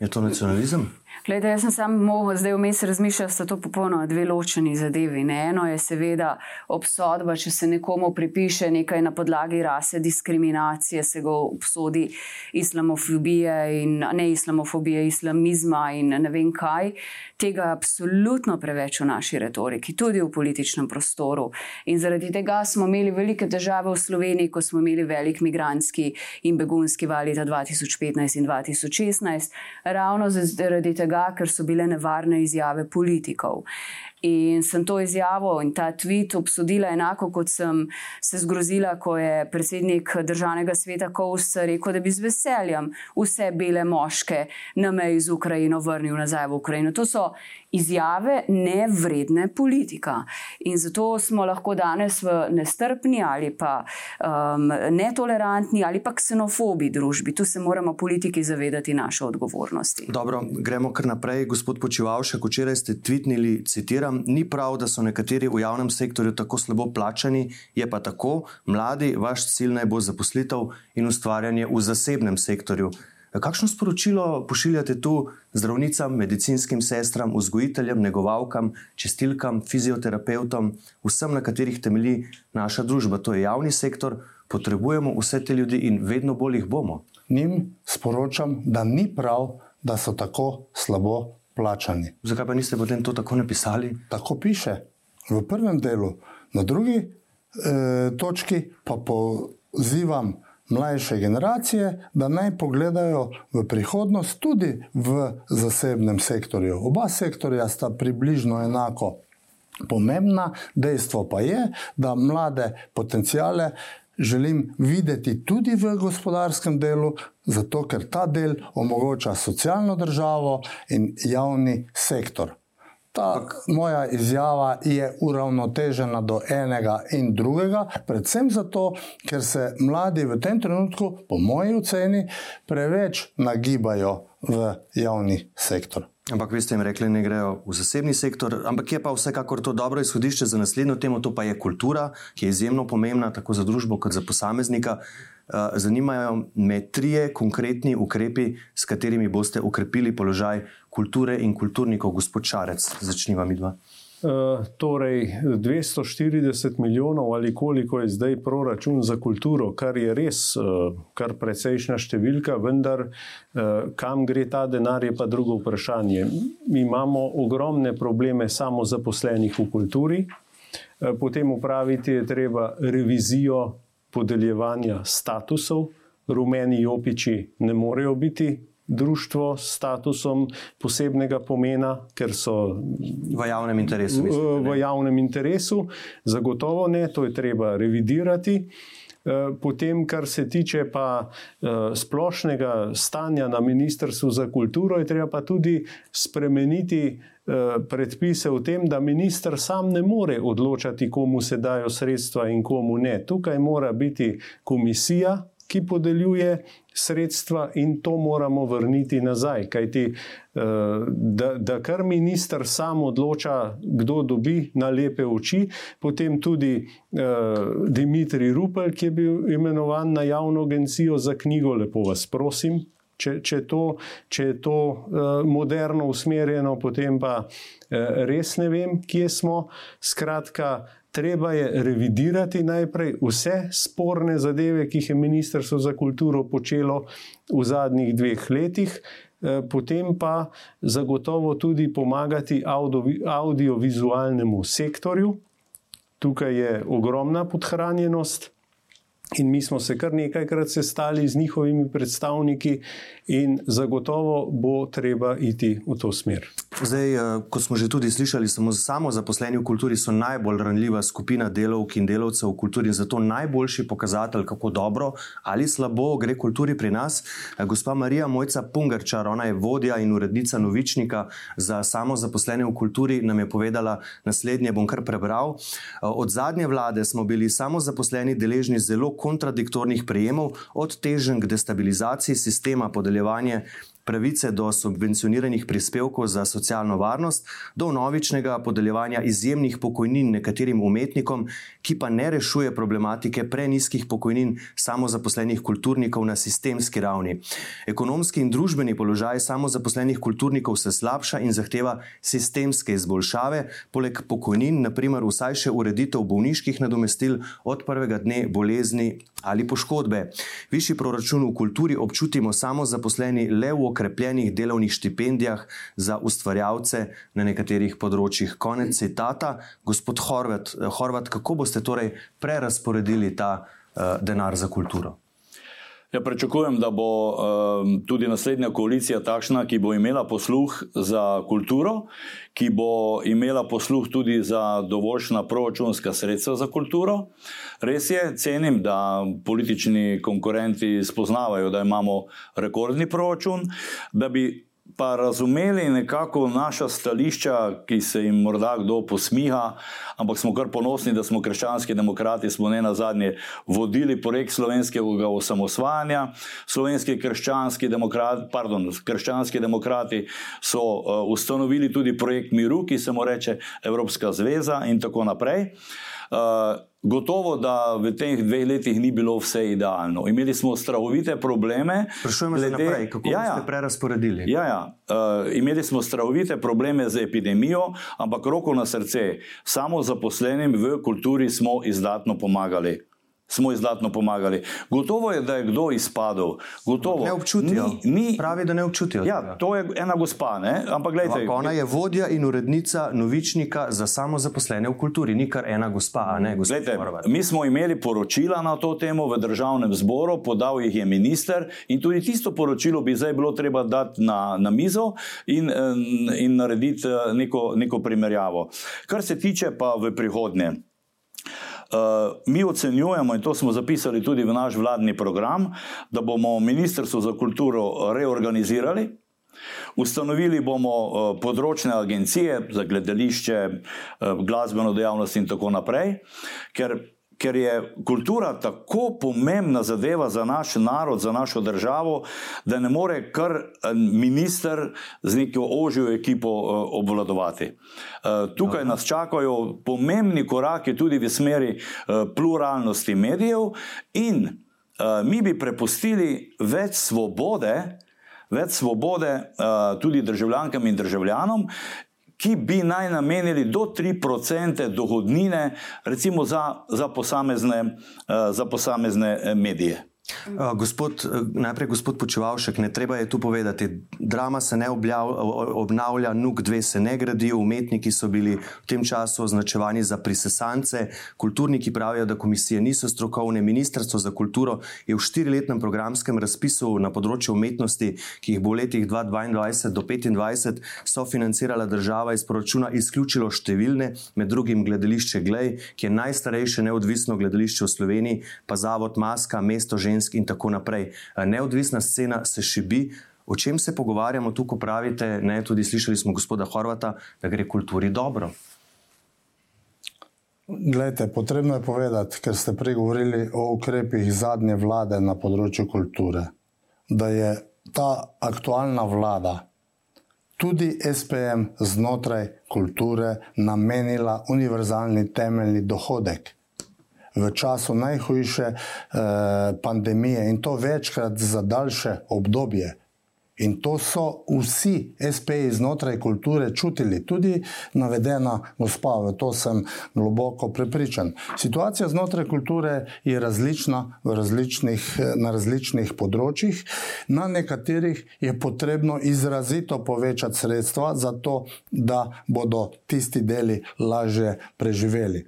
je to nacionalizem? Glede, jaz sem samo zdaj vmes razmišljal, da so to popolnoma dve ločeni zadevi. Ne? Eno je seveda obsodba, če se nekomu pripiše nekaj na podlagi rase, diskriminacije, se ga obsodi islamofobije in ne islamofobije, islamizma in ne vem kaj. Tega je absolutno preveč v naši retoriki, tudi v političnem prostoru. In zaradi tega smo imeli velike težave v Sloveniji, ko smo imeli velik migranski in begunski val leta 2015 in 2016, ravno zaradi tega, ker so bile nevarne izjave politikov. In sem to izjavo in ta tweet obsodila enako, kot sem se zgrozila, ko je predsednik državnega sveta Kous rekel, da bi z veseljem vse bele moške na meji z Ukrajino vrnil nazaj v Ukrajino. To so izjave nevredne politika. In zato smo lahko danes v nestrpni ali pa um, netolerantni ali pa ksenofobi družbi. Tu se moramo politiki zavedati naše odgovornosti. Dobro, gremo kar naprej. Gospod Počivalšek, včeraj ste tvitnili, citiram, ni prav, da so nekateri v javnem sektorju tako slabo plačani, je pa tako, mladi, vaš cilj naj bo zaposlitev in ustvarjanje v zasebnem sektorju. Kakšno sporočilo pošiljate tu zdravnicam, medicinskim sestram, vzgojiteljem, negovalkam, čistilkam, fizioterapeutom, vsem, na katerih temelji naša družba? To je javni sektor, potrebujemo vse te ljudi in vedno bolj jih bomo. Njim sporočam, da ni prav, da so tako slabo plačani. Zakaj pa niste potem to tako napisali? Tako piše v prvem delu, na drugi eh, točki pa pozivam mlajše generacije, da naj pogledajo v prihodnost tudi v zasebnem sektorju. Oba sektorja sta približno enako pomembna, dejstvo pa je, da mlade potencijale želim videti tudi v gospodarskem delu, zato ker ta del omogoča socialno državo in javni sektor. Ta moja izjava je uravnotežena do enega in drugega, predvsem zato, ker se mladi v tem trenutku, po moji oceni, preveč nagibajo v javni sektor. Ampak vi ste jim rekli, da ne grejo v zasebni sektor, ampak je pa vsekakor to dobro izhodišče za naslednjo temo, to pa je kultura, ki je izjemno pomembna tako za družbo kot za posameznika. Eh, zanimajo me trije konkretni ukrepi, s katerimi boste ukrepili položaj kulture in kulturnikov, gospod Šarec. Začniva mi dva. Uh, torej, 240 milijonov ali koliko je zdaj proračun za kulturo, kar je res uh, kar precejšna številka, vendar uh, kam gre ta denar, je pa drugo vprašanje. Mi imamo ogromne probleme samo zaposlenih v kulturi, potem upraviti je treba revizijo podeljevanja statusov. Rumeni opiči ne morejo biti društvo s statusom posebnega pomena, ker so v javnem interesu. Mislite, v javnem interesu, zagotovo ne, to je treba revidirati. Eh, potem, kar se tiče pa eh, splošnega stanja na Ministrstvu za kulturo, je treba pa tudi spremeniti predpise o tem, da minister sam ne more odločati, komu se dajo sredstva in komu ne. Tukaj mora biti komisija, ki podeljuje sredstva, in to moramo vrniti nazaj. Kajti, eh, da, da kar minister sam odloča, kdo dobi na lepe oči, potem tudi eh, Dimitrij Rupel, ki je bil imenovan na javno agencijo za knjigo, lepo vas prosim. Če, če, to, če je to uh, moderno usmerjeno, potem pa uh, res ne vem, kje smo. Skratka, treba je revidirati najprej vse sporne zadeve, ki jih je Ministrstvo za kulturo počelo v zadnjih dveh letih, eh, potem pa zagotovo tudi pomagati audiovizualnemu sektorju. Tukaj je ogromna podhranjenost. In mi smo se kar nekajkrat sestali z njihovimi predstavniki, in zagotovo bo treba iti v to smer. Zdaj, eh, kot smo že tudi slišali, samo, samo zaposleni v kulturi so najbolj ranljiva skupina delovk in delavcev v kulturi, zato najboljši pokazatelj, kako dobro ali slabo gre kulturi pri nas. Eh, gospa Marija Mojca Pungarčar, ona je vodja in urednica novičnika za samo zaposlene v kulturi, nam je povedala naslednje, bom kar prebral. Eh, od zadnje vlade smo bili samo zaposleni deležni zelo kontradiktornih prejemov, od težen k destabilizaciji sistema podeljevanja pravice do subvencioniranih prispevkov za socialno varnost, do novičnega podeljevanja izjemnih pokojnin nekaterim umetnikom, ki pa ne rešuje problematike preniskih pokojnin samozaposlenih kulturnikov na sistemski ravni. Ekonomski in družbeni položaj samozaposlenih kulturnikov se slabša in zahteva sistemske izboljšave, poleg pokojnin, naprimer vsaj še ureditev bolniških nadomestil od prvega dne bolezni ali poškodbe. Višji proračun v kulturi občutimo samozaposleni le v okrepljenih delovnih štipendijah za ustvarjalce na nekaterih področjih. Konec citata. Gospod Horvat, Horvat kako boste torej prerasporedili ta uh, denar za kulturo? Ja, pričakujem, da bo um, tudi naslednja koalicija takšna, ki bo imela posluh za kulturo, ki bo imela posluh tudi za dovoljšna proračunska sredstva za kulturo. Res je, cenim, da politični konkurenti spoznavajo, da imamo rekordni proračun, da bi pa razumeli nekako naša stališča, ki se jim morda kdo posmiha, ampak smo kar ponosni, da smo krščanski demokrati, smo ne na zadnje vodili projekt slovenskega osamosvajanja. Slovenski krščanski demokrati, pardon, krščanski demokrati so uh, ustanovili tudi projekt Miru, ki se mu reče Evropska zveza in tako naprej. Uh, Gotovo, da v teh dveh letih ni bilo vse idealno. Imeli smo strahovite probleme. Sprašujemo se glede... naprej, kako ja, ja. ste prerasporedili. Ja, ja. Uh, imeli smo strahovite probleme z epidemijo, ampak roko na srce, samo zaposlenim v kulturi smo izdatno pomagali smo izdatno pomagali. Gotovo je, da je kdo izpadel. Gotovo. Ne občutijo. Ni, ni, Pravi, da ne občutijo. Ja, to je ena gospa. Ne? Ampak gledajte, Ampak ona je vodja in urednica novičnika za samozaposlene v kulturi, ni kar ena gospa. Ne, gledajte, mi smo imeli poročila na to temo v državnem zboru, podal jih je minister in tudi tisto poročilo bi zdaj bilo treba dati na, na mizo in, in narediti eh, neko, neko primerjavo. Kar se tiče pa v prihodnje. Uh, mi ocenjujemo, in to smo zapisali tudi v naš vladni program, da bomo Ministrstvo za kulturo reorganizirali. Ustanovili bomo uh, področne agencije za gledališče, uh, glasbeno dejavnost in tako naprej, ker ker je kultura tako pomembna zadeva za naš narod, za našo državo, da ne more kar eh, minister z neko ožjo ekipo eh, obvladovati. Eh, tukaj nas čakajo pomembni koraki tudi v smeri pluralnosti medijev in mi bi prepustili več svobode, več svobode tudi državljankam in državljanom, ki bi naj namenili do 3% dohodnine, recimo za, za, posamezne, uh, za posamezne eh, medije. Uh, gospod, uh, najprej gospod Počevalšek, ne treba je tu povedati, drama se ne objav, obnavlja, nuk dve se ne gradijo, umetniki so bili v tem času označevani za prisesance, kulturniki pravijo, da komisije niso strokovne, ministrstvo za kulturo je v štiriletnem programskem razpisu na področju umetnosti, ki jih bo v letih 2022 do 2025 sofinancirala država iz proračuna, izključilo številne, med drugim gledališče Glej, ki je najstarejše neodvisno gledališče v Sloveniji, pa zavod Maska, mesto žensk žensk in tako naprej. Neodvisna scena se šibi. O čem se pogovarjamo tu, ko pravite, ne, tudi slišali smo gospoda Horvata, da gre kulturi dobro? Glejte, potrebno je povedati, ker ste pregovorili o ukrepih zadnje vlade na področju kulture, da je ta aktualna vlada tudi SPM znotraj kulture namenila univerzalni temeljni dohodek v času najhujše eh, pandemije in to večkrat za daljše obdobje. In to so vsi SPI znotraj kulture čutili, tudi navedena gospa, v to sem globoko prepričan. Situacija znotraj kulture je različna različnih, na različnih področjih, na nekaterih je potrebno izrazito povečati sredstva, zato da bodo tisti deli lažje preživeli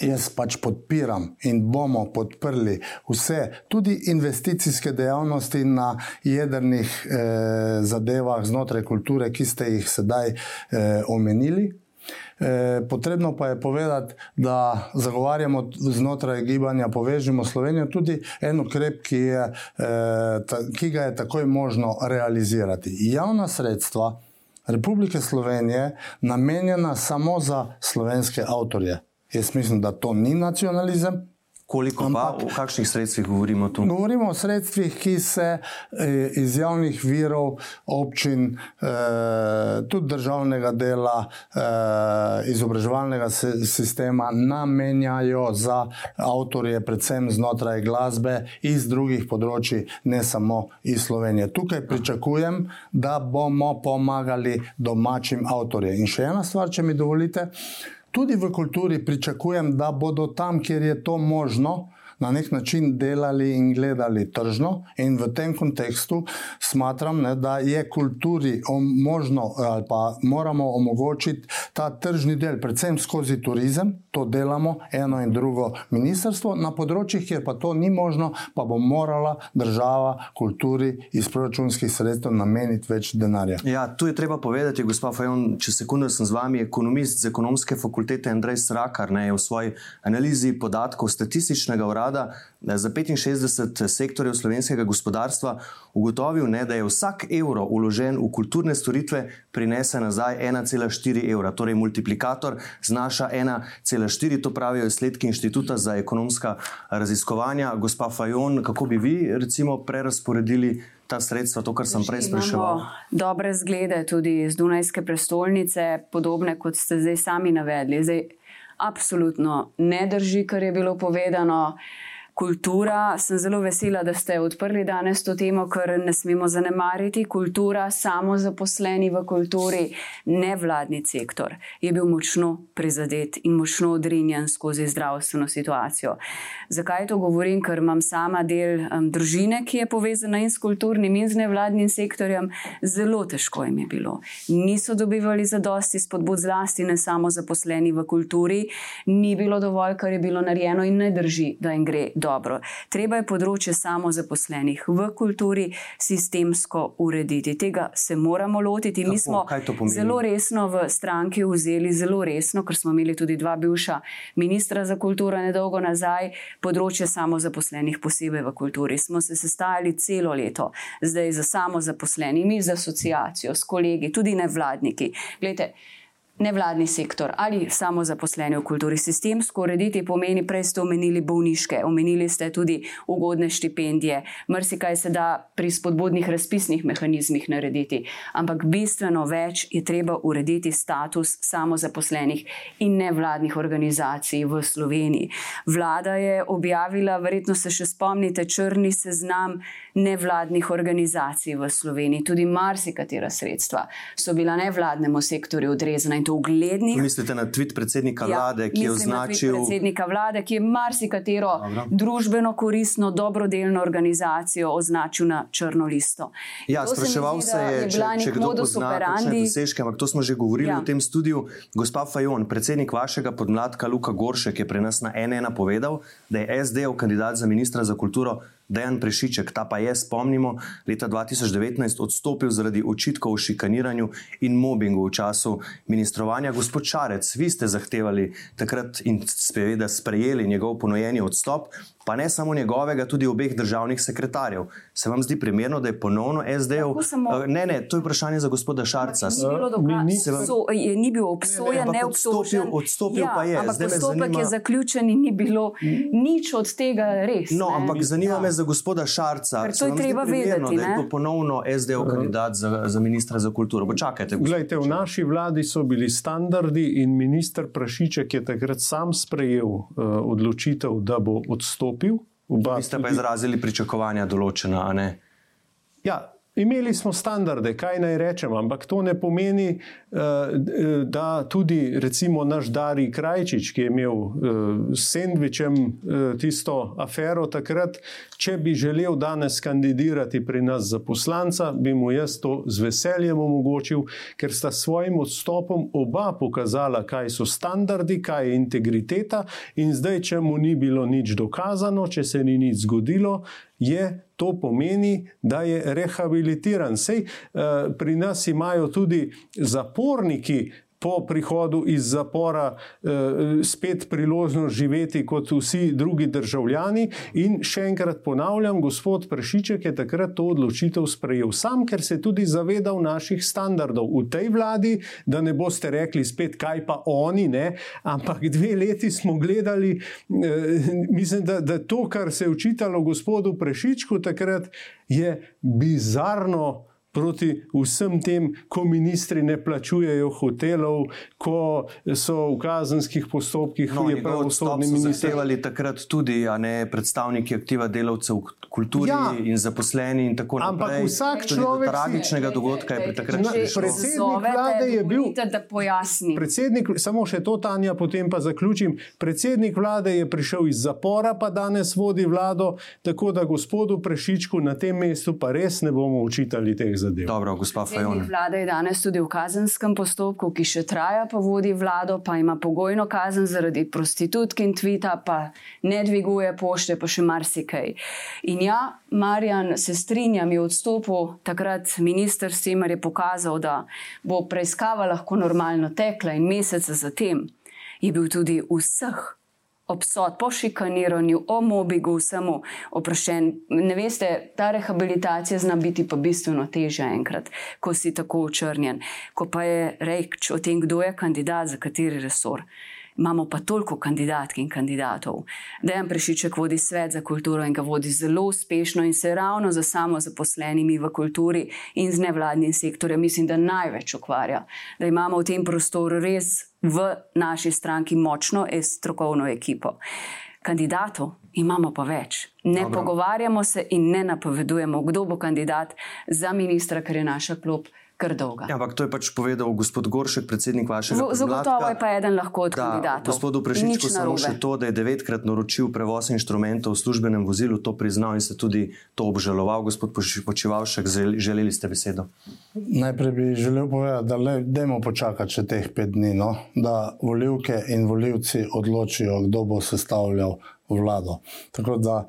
jaz pač podpiram in bomo podprli vse, tudi investicijske dejavnosti na jedrnih eh, zadevah znotraj kulture, ki ste jih sedaj eh, omenili. E, potrebno pa je povedati, da zagovarjamo znotraj gibanja Povežimo Slovenijo tudi en ukrep, ki, je, e, ta, ki ga je takoj možno realizirati. Javna sredstva Republike Slovenije namenjena samo za slovenske avtorje. Jaz mislim, da to ni nacionalizem. Koliko pa, o kakšnih sredstvih govorimo tu? Govorimo o sredstvih, ki se eh, iz javnih virov, občin, eh, tudi državnega dela, eh, izobraževalnega sistema namenjajo za avtorje, predvsem znotraj glasbe iz drugih področji, ne samo iz Slovenije. Tukaj pričakujem, da bomo pomagali domačim avtorjem. In še ena stvar, če mi dovolite. Tudi v kulturi pričakujem, da bodo tam, kjer je to možno, na nek način delali in gledali tržno. In v tem kontekstu smatram, ne, da je kulturi možno ali pa moramo omogočiti ta tržni del, predvsem skozi turizem, to delamo eno in drugo ministrstvo, na področjih, kjer pa to ni možno, pa bo morala država kulturi iz proračunskih sredstev nameniti več denarja. Ja, tu je treba povedati, gospod Fajon, če sekunda sem z vami, ekonomist z ekonomske fakultete Andrej Srakar ne, je v svoji analizi podatkov statističnega urada za 65 sektorjev slovenskega gospodarstva ugotovil, ne, da je vsak evro uložen v kulturne storitve prinese nazaj 1,4 evra. Torej, multiplikator znaša 1,4, to pravijo izsledki Inštituta za ekonomska raziskovanja. Gospa Fajon, kako bi vi recimo prerasporedili ta sredstva, to, kar sem prej spraševal? Dobre zglede tudi iz Dunajske prestolnice, podobne kot ste zdaj sami navedli. Zdaj, absolutno ne drži, kar je bilo povedano. Kultura, sem zelo vesela, da ste odprli danes to temo, ker ne smemo zanemariti. Kultura, samo zaposleni v kulturi, nevladni sektor je bil močno prizadet in močno odrinjen skozi zdravstveno situacijo. Zakaj to govorim? Ker imam sama del um, družine, ki je povezana in s kulturnim in z nevladnim sektorjem. Zelo težko jim je bilo. Niso dobivali zadosti spodbud, zlasti ne samo zaposleni v kulturi, ni bilo dovolj, kar je bilo narejeno in ne drži, da jim gre dobro. Treba je področje samozaposlenih v kulturi sistemsko urediti. Tega se moramo lotiti. Kako? Mi smo zelo resno v stranki vzeli, zelo resno, ker smo imeli tudi dva bivša ministra za kulturo nedolgo nazaj, področje samozaposlenih posebej v kulturi. Smo se sestajali celo leto, zdaj za samozaposlenimi, z asociacijo, s kolegi, tudi nevladniki. Glejte, Nevladni sektor ali samozaposleni v kulturi sistemsko urediti pomeni, prej ste omenili bolniške, omenili ste tudi ugodne štipendije, marsikaj se da pri spodbudnih razpisnih mehanizmih narediti, ampak bistveno več je treba urediti status samozaposlenih in nevladnih organizacij v Sloveniji. Vlada je objavila, verjetno se še spomnite, črni seznam nevladnih organizacij v Sloveniji. Tudi marsikatera sredstva so bila nevladnemu sektorju odrezana in to uglednih. Mislite na tweet predsednika vlade, ki je Ja, označil. Predsednika vlade, ki je marsikatero Dobro. družbeno koristno, dobrodelno organizacijo označil na črno listo. Ja, To se spraševal zdi, se je, če, če kdo pozna operandi. dosežke, ampak to smo že govorili Ja. v tem studiu. Gospa Fajon, predsednik vašega podmladka Luka Goršek je pri nas na NN povedal, da je SD-ov kandidat za ministra za kulturo Dejan Prešiček, ta pa je, spomnimo, leta 2019 odstopil zaradi očitkov o šikaniranju in mobingu v času ministrovanja. Gospod Šarec, vi ste zahtevali takrat in seveda sprejeli njegov ponujeni odstop, pa ne samo njegovega, tudi obeh državnih sekretarjev. Se vam zdi primerno, da je ponovno? Lahko samo- Eh, Ne, ne, to je vprašanje za gospoda Šarca. Ni, bilo Mi dokaz, nisem- so, je, ni bil obsojen, ampak ne odstopil- obsojen. odstopil ja, pa je. Ampak Zdaj postopek zanima- je zaključen in ni bilo nič od tega res. No, ne. ampak zanima Ja. me za gospoda Šarca. Ker to je vam treba primerno, vedeti, Da je ne? to ponovno SD-ov kandidat za, za ministra za kulturo. Počakajte. Glejte, v naši vladi so bili standardi in minister Prašiček je takrat sam sprejel uh, odločitev, da bo odstopil. Oba Vi ste pa tudi- izrazili pričakovanja določena, a ne? Ja, imeli smo standarde, kaj naj rečem, ampak to ne pomeni, eh, da tudi recimo naš Dari Krajčič, ki je imel eh, s sendvičem eh, tisto afero takrat, če bi želel danes kandidirati pri nas za poslanca, bi mu jaz to z veseljem omogočil, ker sta s svojim odstopom oba pokazala, kaj so standardi, kaj je integriteta in zdaj, če mu ni bilo nič dokazano, če se ni nič zgodilo, je to pomeni, da je rehabilitiran. Sej uh, pri nas imajo tudi zaporniki. Po prihodu iz zapora eh, spet priložnost živeti kot vsi drugi državljani. In še enkrat ponavljam, gospod Prešiček je takrat to odločitev sprejel sam, ker se je tudi zavedal naših standardov v tej vladi, da ne boste rekli spet, kaj pa oni, ne? ampak dve leti smo gledali, eh, mislim, da, da to, kar se je učitalo gospodu Prešičku takrat, je bizarno proti vsem tem, ko ministri ne plačujejo hotelov, ko so v kazenskih postopkih, No, je pravosodni minister. zahtevali takrat tudi a ne, predstavniki aktiva delavcev v kulturi Ja. in zaposleni in tako Ampak naprej. vsak Tudi do človek si- tragičnega dogodka je pri takrat Na- prišlo. predsednik vlade je bil- da pojasni. Predsednik, samo še to, Tanja, potem pa zaključim. Predsednik vlade je prišel iz zapora, pa danes vodi vlado, tako da gospodu Prešičku na tem mestu pa res ne bomo učitali teh zadev. Dobro, gospa Fajon. Vlade je danes tudi v kazenskem postopku, ki še traja, pa vodi vlado, pa ima pogojno kazen zaradi prostitutk in tvita, pa ne dviguje pošte, pa še marsikaj. In ja, Marjan, se strinjam, je odstopil takrat minister Semer je pokazal, da bo preiskava lahko normalno tekla in meseca zatem je bil tudi vseh obsod po šikaniranju, o mobigu, vsemu oproščen. Ne veste, ta rehabilitacija zna biti pa bistveno težja enkrat, ko si tako očrnjen. Ko pa je reč o tem, kdo je kandidat za kateri resor. Imamo pa toliko kandidatk in kandidatov. Dejan Prešiček vodi svet za kulturo in ga vodi zelo uspešno in se ravno za samo zaposlenimi v kulturi in z nevladnim sektorjem, mislim, da največ ukvarja. Da imamo v tem prostoru res v naši stranki močno e- strokovno ekipo. Kandidatov imamo pa več. Ne Dobro. pogovarjamo se in ne napovedujemo, kdo bo kandidat za ministra, ker je naša klub kar dolga. Ja, ampak to je pač povedal gospod Goršek, predsednik vašega Z- Zagotovo je pa eden lahko od Da, kandidatov. gospodu In Prešičku nič samo še to, da je devetkrat naročil prevoz inštrumentov v službenem vozilu, to priznal in ste tudi to obžaloval, gospod Počivalšek, zel- želeli ste besedo. Najprej bi želel povedati, da le dajmo počakati še teh pet dni, no? da volivke in volivci odločijo, kdo bo sestavljal vlado. Tako da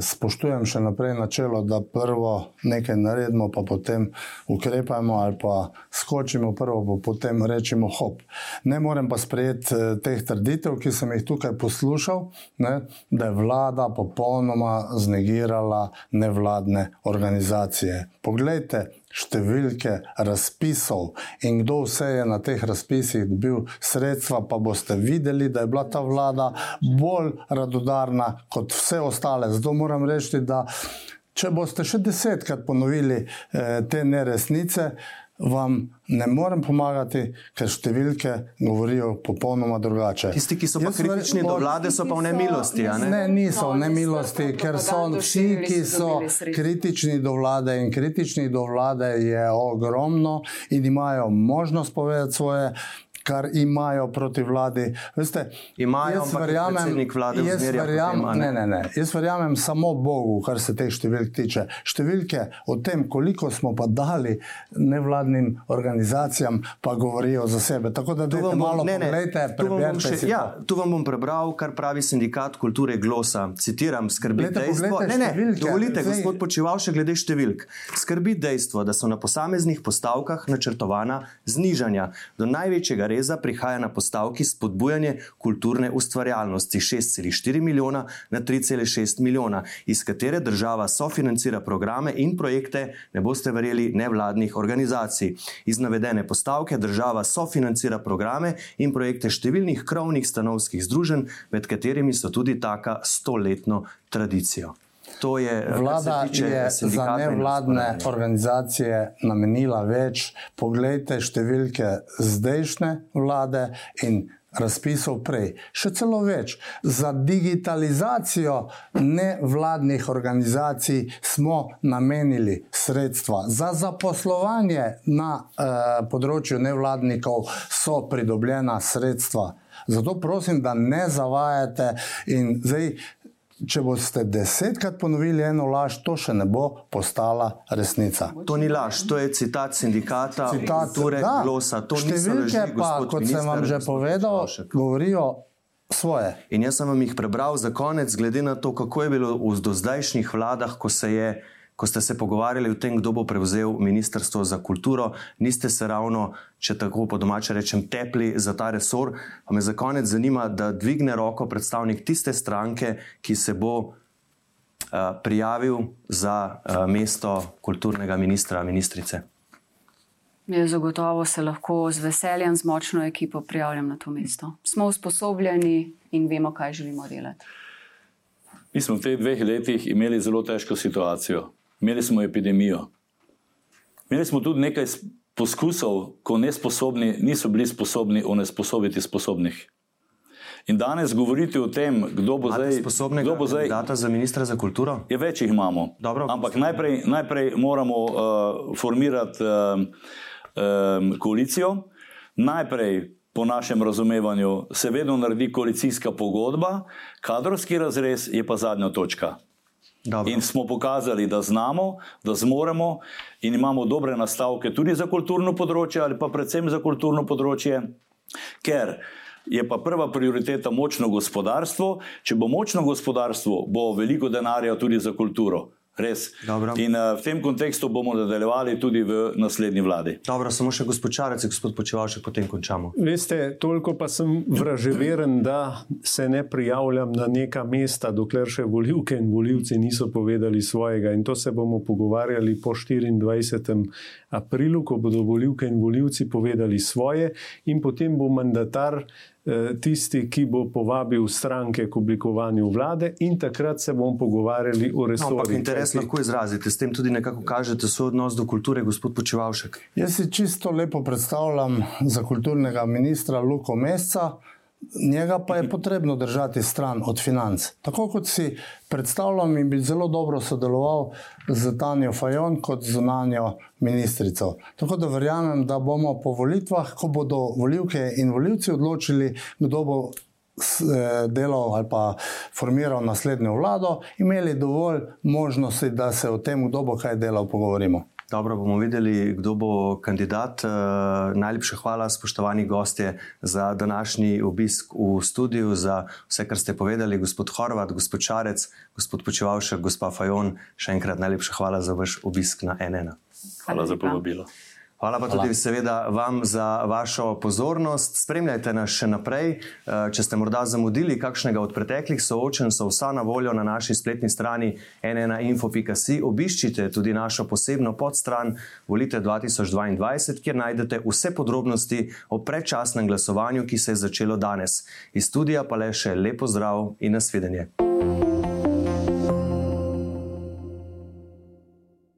spoštujem še naprej načelo, da prvo nekaj naredimo, pa potem ukrepamo ali pa skočimo prvo, pa potem rečemo hop. Ne morem pa sprejeti eh, teh trditev, ki sem jih tukaj poslušal, ne, da je vlada popolnoma znegirala nevladne organizacije. Poglejte, številke razpisov in kdo vse je na teh razpisih dobil sredstva, pa boste videli, da je bila ta vlada bolj radodarna kot vse ostale. Zato moram reči, da če boste še desetkrat ponovili eh, te neresnice, vam ne morem pomagati, ker številke govorijo popolnoma drugače. Tisti, ki so pa Jaz kritični do vlade, so pa v nemilosti. a Ne? Ne, niso No, v nemilosti, niso ker so vsi, ki so kritični do vlade in kritični do vlade je ogromno in imajo možnost povedati svoje. Kar imajo proti vladi. Veste, Imajo, jaz verjamem, vlade jaz verjamem, potem, ne? ne, ne. Jaz verjamem samo Bogu, kar se teh številk tiče. Številke o tem, koliko smo pa dali nevladnim organizacijam, pa govorijo za sebe. Tako da dajte malo ne, ne, pogledajte, tu vam še- si ja. Tu vam bom prebral, kar pravi sindikat kulture Glosa. Citiram: skrbi Glejte, dejstvo. Ne, ne, številke. dovolite, Zdaj- gospod Počival, še glede številk. Skrbi dejstvo, da so na posameznih postavkah načrtovana znižanja. Do največjega reza prihaja na postavki spodbujanje kulturne ustvarjalnosti 6,4 milijona na 3,6 milijona, iz katere država sofinancira programe in projekte, ne boste verjeli, nevladnih organizacij. Iz navedene postavke država sofinancira programe in projekte številnih krovnih stanovskih združenj, med katerimi so tudi taka stoletno tradicijo. To je se Vlada tiče je za nevladne gospodarja. organizacije namenila več. Poglejte številke zdajšnje vlade in razpisov prej. Še celo več. Za digitalizacijo nevladnih organizacij smo namenili sredstva. Za zaposlovanje na eh, področju nevladnikov so pridobljena sredstva. Zato prosim, da ne zavajate in zdaj. Če boste desetkrat ponovili eno laž, to še ne bo postala resnica. To ni laž, to je citat sindikata Citat, kulture da, Glosa. To niso laži, številke pa, kot sem minister, vam že povedal, govorijo svoje. In jaz sem vam jih prebral za konec, glede na to, kako je bilo v do zdajšnjih vladah, ko, se je, ko ste se pogovarjali o tem, kdo bo prevzel ministrstvo za kulturo, niste se ravno, če tako po domače rečem, tepli za ta resor. Pa me za konec zanima, da dvigne roko predstavnik tiste stranke, ki se bo uh, prijavil za uh, mesto kulturnega ministra, ministrice. Jaz zagotovo se lahko z veseljem, z močno ekipo prijavljam na to mesto. Smo usposobljeni in vemo, kaj želimo delati. Mi smo v teh dveh letih imeli zelo težko situacijo. Imeli smo epidemijo. Imeli smo tudi nekaj poskusov, ko nesposobni niso bili sposobni onesposobiti sposobnih. In danes govoriti o tem, kdo bo Imate zdaj sposobnega kdo bo zdaj, kandidata za ministra za kulturo? je več jih imamo. Dobro. Ampak najprej, najprej moramo uh, formirati uh, um, koalicijo. Najprej, po našem razumevanju, se vedno naredi koalicijska pogodba, kadrovski razrez je pa zadnja točka. Dobro. In smo pokazali, da znamo, da zmoremo in imamo dobre nastavke tudi za kulturno področje, ali pa predvsem za kulturno področje, ker je pa prva prioriteta močno gospodarstvo. Če bo močno gospodarstvo, bo veliko denarja tudi za kulturo. Res. Dobro. In uh, v tem kontekstu bomo nadaljevali tudi v naslednji vladi. Dobro, samo še gospod Čarec, gospod Počevalšek, potem končamo. Veste, toliko pa sem vraževeren, da se ne prijavljam na neka mesta, dokler še volivke in volivci niso povedali svojega. In to se bomo pogovarjali po 24. aprilu, ko bodo volivke in volivci povedali svoje, in potem bo mandatar eh, tisti, ki bo povabil stranke k oblikovanju vlade, in takrat se bomo pogovarjali o No, resorju. ampak interes lahko izrazite, s tem tudi nekako kažete svoj odnos do kulture, gospod Počevalšek. Jaz si čisto lepo predstavljam za kulturnega ministra Luko Mesca, njega pa je potrebno držati stran od financ. Tako kot si predstavljam in bi zelo dobro sodeloval z Tanjo Fajon kot zunanjo ministrico. Tako da verjamem, da bomo po volitvah, ko bodo volivke in volivci odločili, kdo bo eh, delal ali pa formiral naslednjo vlado, imeli dovolj možnosti, da se o tem, kdo bo kaj delal, pogovorimo. Dobro, bomo videli, kdo bo kandidat. Eh, Najlepša hvala, spoštovani gostje, za današnji obisk v studiu, za vse, kar ste povedali, gospod Horvat, gospod Čarec, gospod Počevalšek, gospa Fajon. Še enkrat najlepša hvala za vaš obisk na NN. Hvala za povabilo. Hvala pa tudi seveda vam za vašo pozornost. Spremljajte nas še naprej. Eh, Če ste morda zamudili kakšnega od preteklih soočenj, so vsa na voljo na naši spletni strani nnainfo.si. Obiščite tudi našo posebno podstran Volite 2022, kjer najdete vse podrobnosti o predčasnem glasovanju, ki se je začelo danes. Iz studija pa le še lepo zdrav in nasvidenje.